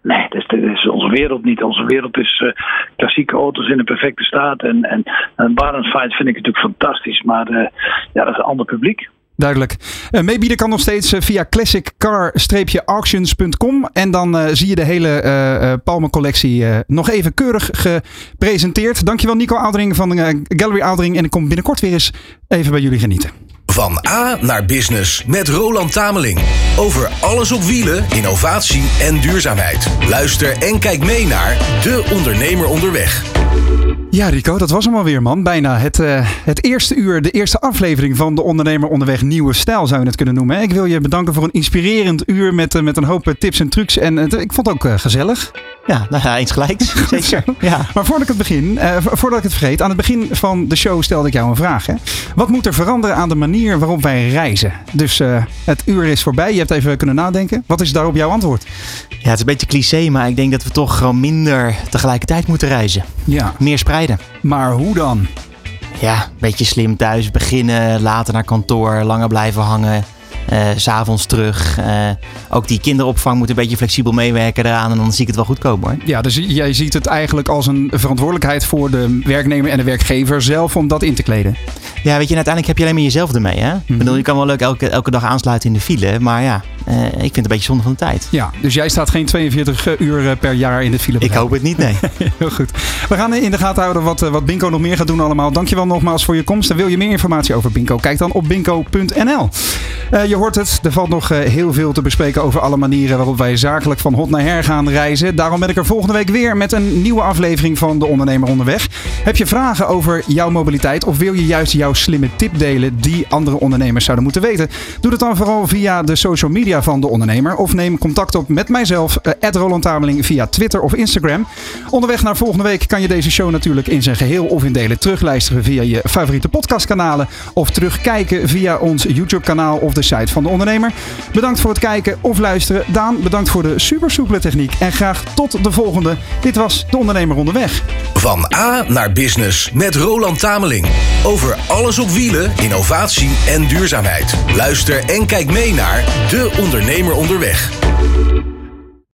Nee, dat is, dat is onze wereld niet. Onze wereld is uh, klassieke auto's in een perfecte staat. En, en, en Fight vind ik natuurlijk fantastisch. Maar uh, ja, dat is een ander publiek. Duidelijk. Uh, meebieden kan nog steeds via classiccar-auctions.com. En dan uh, zie je de hele uh, Palmen collectie nog even keurig gepresenteerd. Dankjewel Nico Oudering van Gallery Oudering. En ik kom binnenkort weer eens even bij jullie genieten. Van A naar Business met Roland Tameling. Over alles op wielen, innovatie en duurzaamheid. Luister en kijk mee naar De Ondernemer Onderweg. Ja, Rico, dat was hem alweer, man. Bijna het, uh, het eerste uur, de eerste aflevering van De Ondernemer Onderweg Nieuwe Stijl, zou je het kunnen noemen. Ik wil je bedanken voor een inspirerend uur met, uh, met een hoop tips en trucs. En ik vond het ook gezellig. Ja, nou ja, eens gelijk. Zeker. Ja. Maar voordat ik het begin, voordat ik het vergeet, aan het begin van de show stelde ik jou een vraag. Hè? Wat moet er veranderen aan de manier waarop wij reizen? Dus het uur is voorbij. Je hebt even kunnen nadenken. Wat is daarop jouw antwoord? Ja, het is een beetje cliché, maar ik denk dat we toch gewoon minder tegelijkertijd moeten reizen. Ja. Meer spreiden. Maar hoe dan? Ja, een beetje slim thuis beginnen, later naar kantoor, langer blijven hangen. Uh, S'avonds terug. Uh, ook die kinderopvang moet een beetje flexibel meewerken eraan. En dan zie ik het wel goed komen hoor. Ja, dus jij ziet het eigenlijk als een verantwoordelijkheid voor de werknemer en de werkgever zelf om dat in te kleden. Ja, weet je, uiteindelijk heb je alleen maar jezelf ermee. Hè? Ik bedoel, mhm. je kan wel leuk elke, elke dag aansluiten in de file. Maar ja, uh, ik vind het een beetje zonde van de tijd. Ja, dus jij staat geen 42 uur per jaar in de file. Ik hoop het niet, nee. Heel goed. We gaan in de gaten houden wat, wat Binko nog meer gaat doen allemaal. Dankjewel nogmaals voor je komst. En wil je meer informatie over Binko? Kijk dan op binko.nl. hoort het, er valt nog heel veel te bespreken over alle manieren waarop wij zakelijk van hot naar her gaan reizen. Daarom ben ik er volgende week weer met een nieuwe aflevering van De Ondernemer Onderweg. Heb je vragen over jouw mobiliteit of wil je juist jouw slimme tip delen die andere ondernemers zouden moeten weten? Doe dat dan vooral via de social media van De Ondernemer of neem contact op met mijzelf, uh, Roland Tameling, via Twitter of Instagram. Onderweg naar volgende week kan je deze show natuurlijk in zijn geheel of in delen terugluisteren via je favoriete podcastkanalen of terugkijken via ons YouTube kanaal of de site van De Ondernemer. Bedankt voor het kijken of luisteren. Daan, bedankt voor de super soepele techniek. En graag tot de volgende. Dit was De Ondernemer Onderweg. Van A naar Business met Roland Tameling. Over alles op wielen, innovatie en duurzaamheid. Luister en kijk mee naar De Ondernemer Onderweg.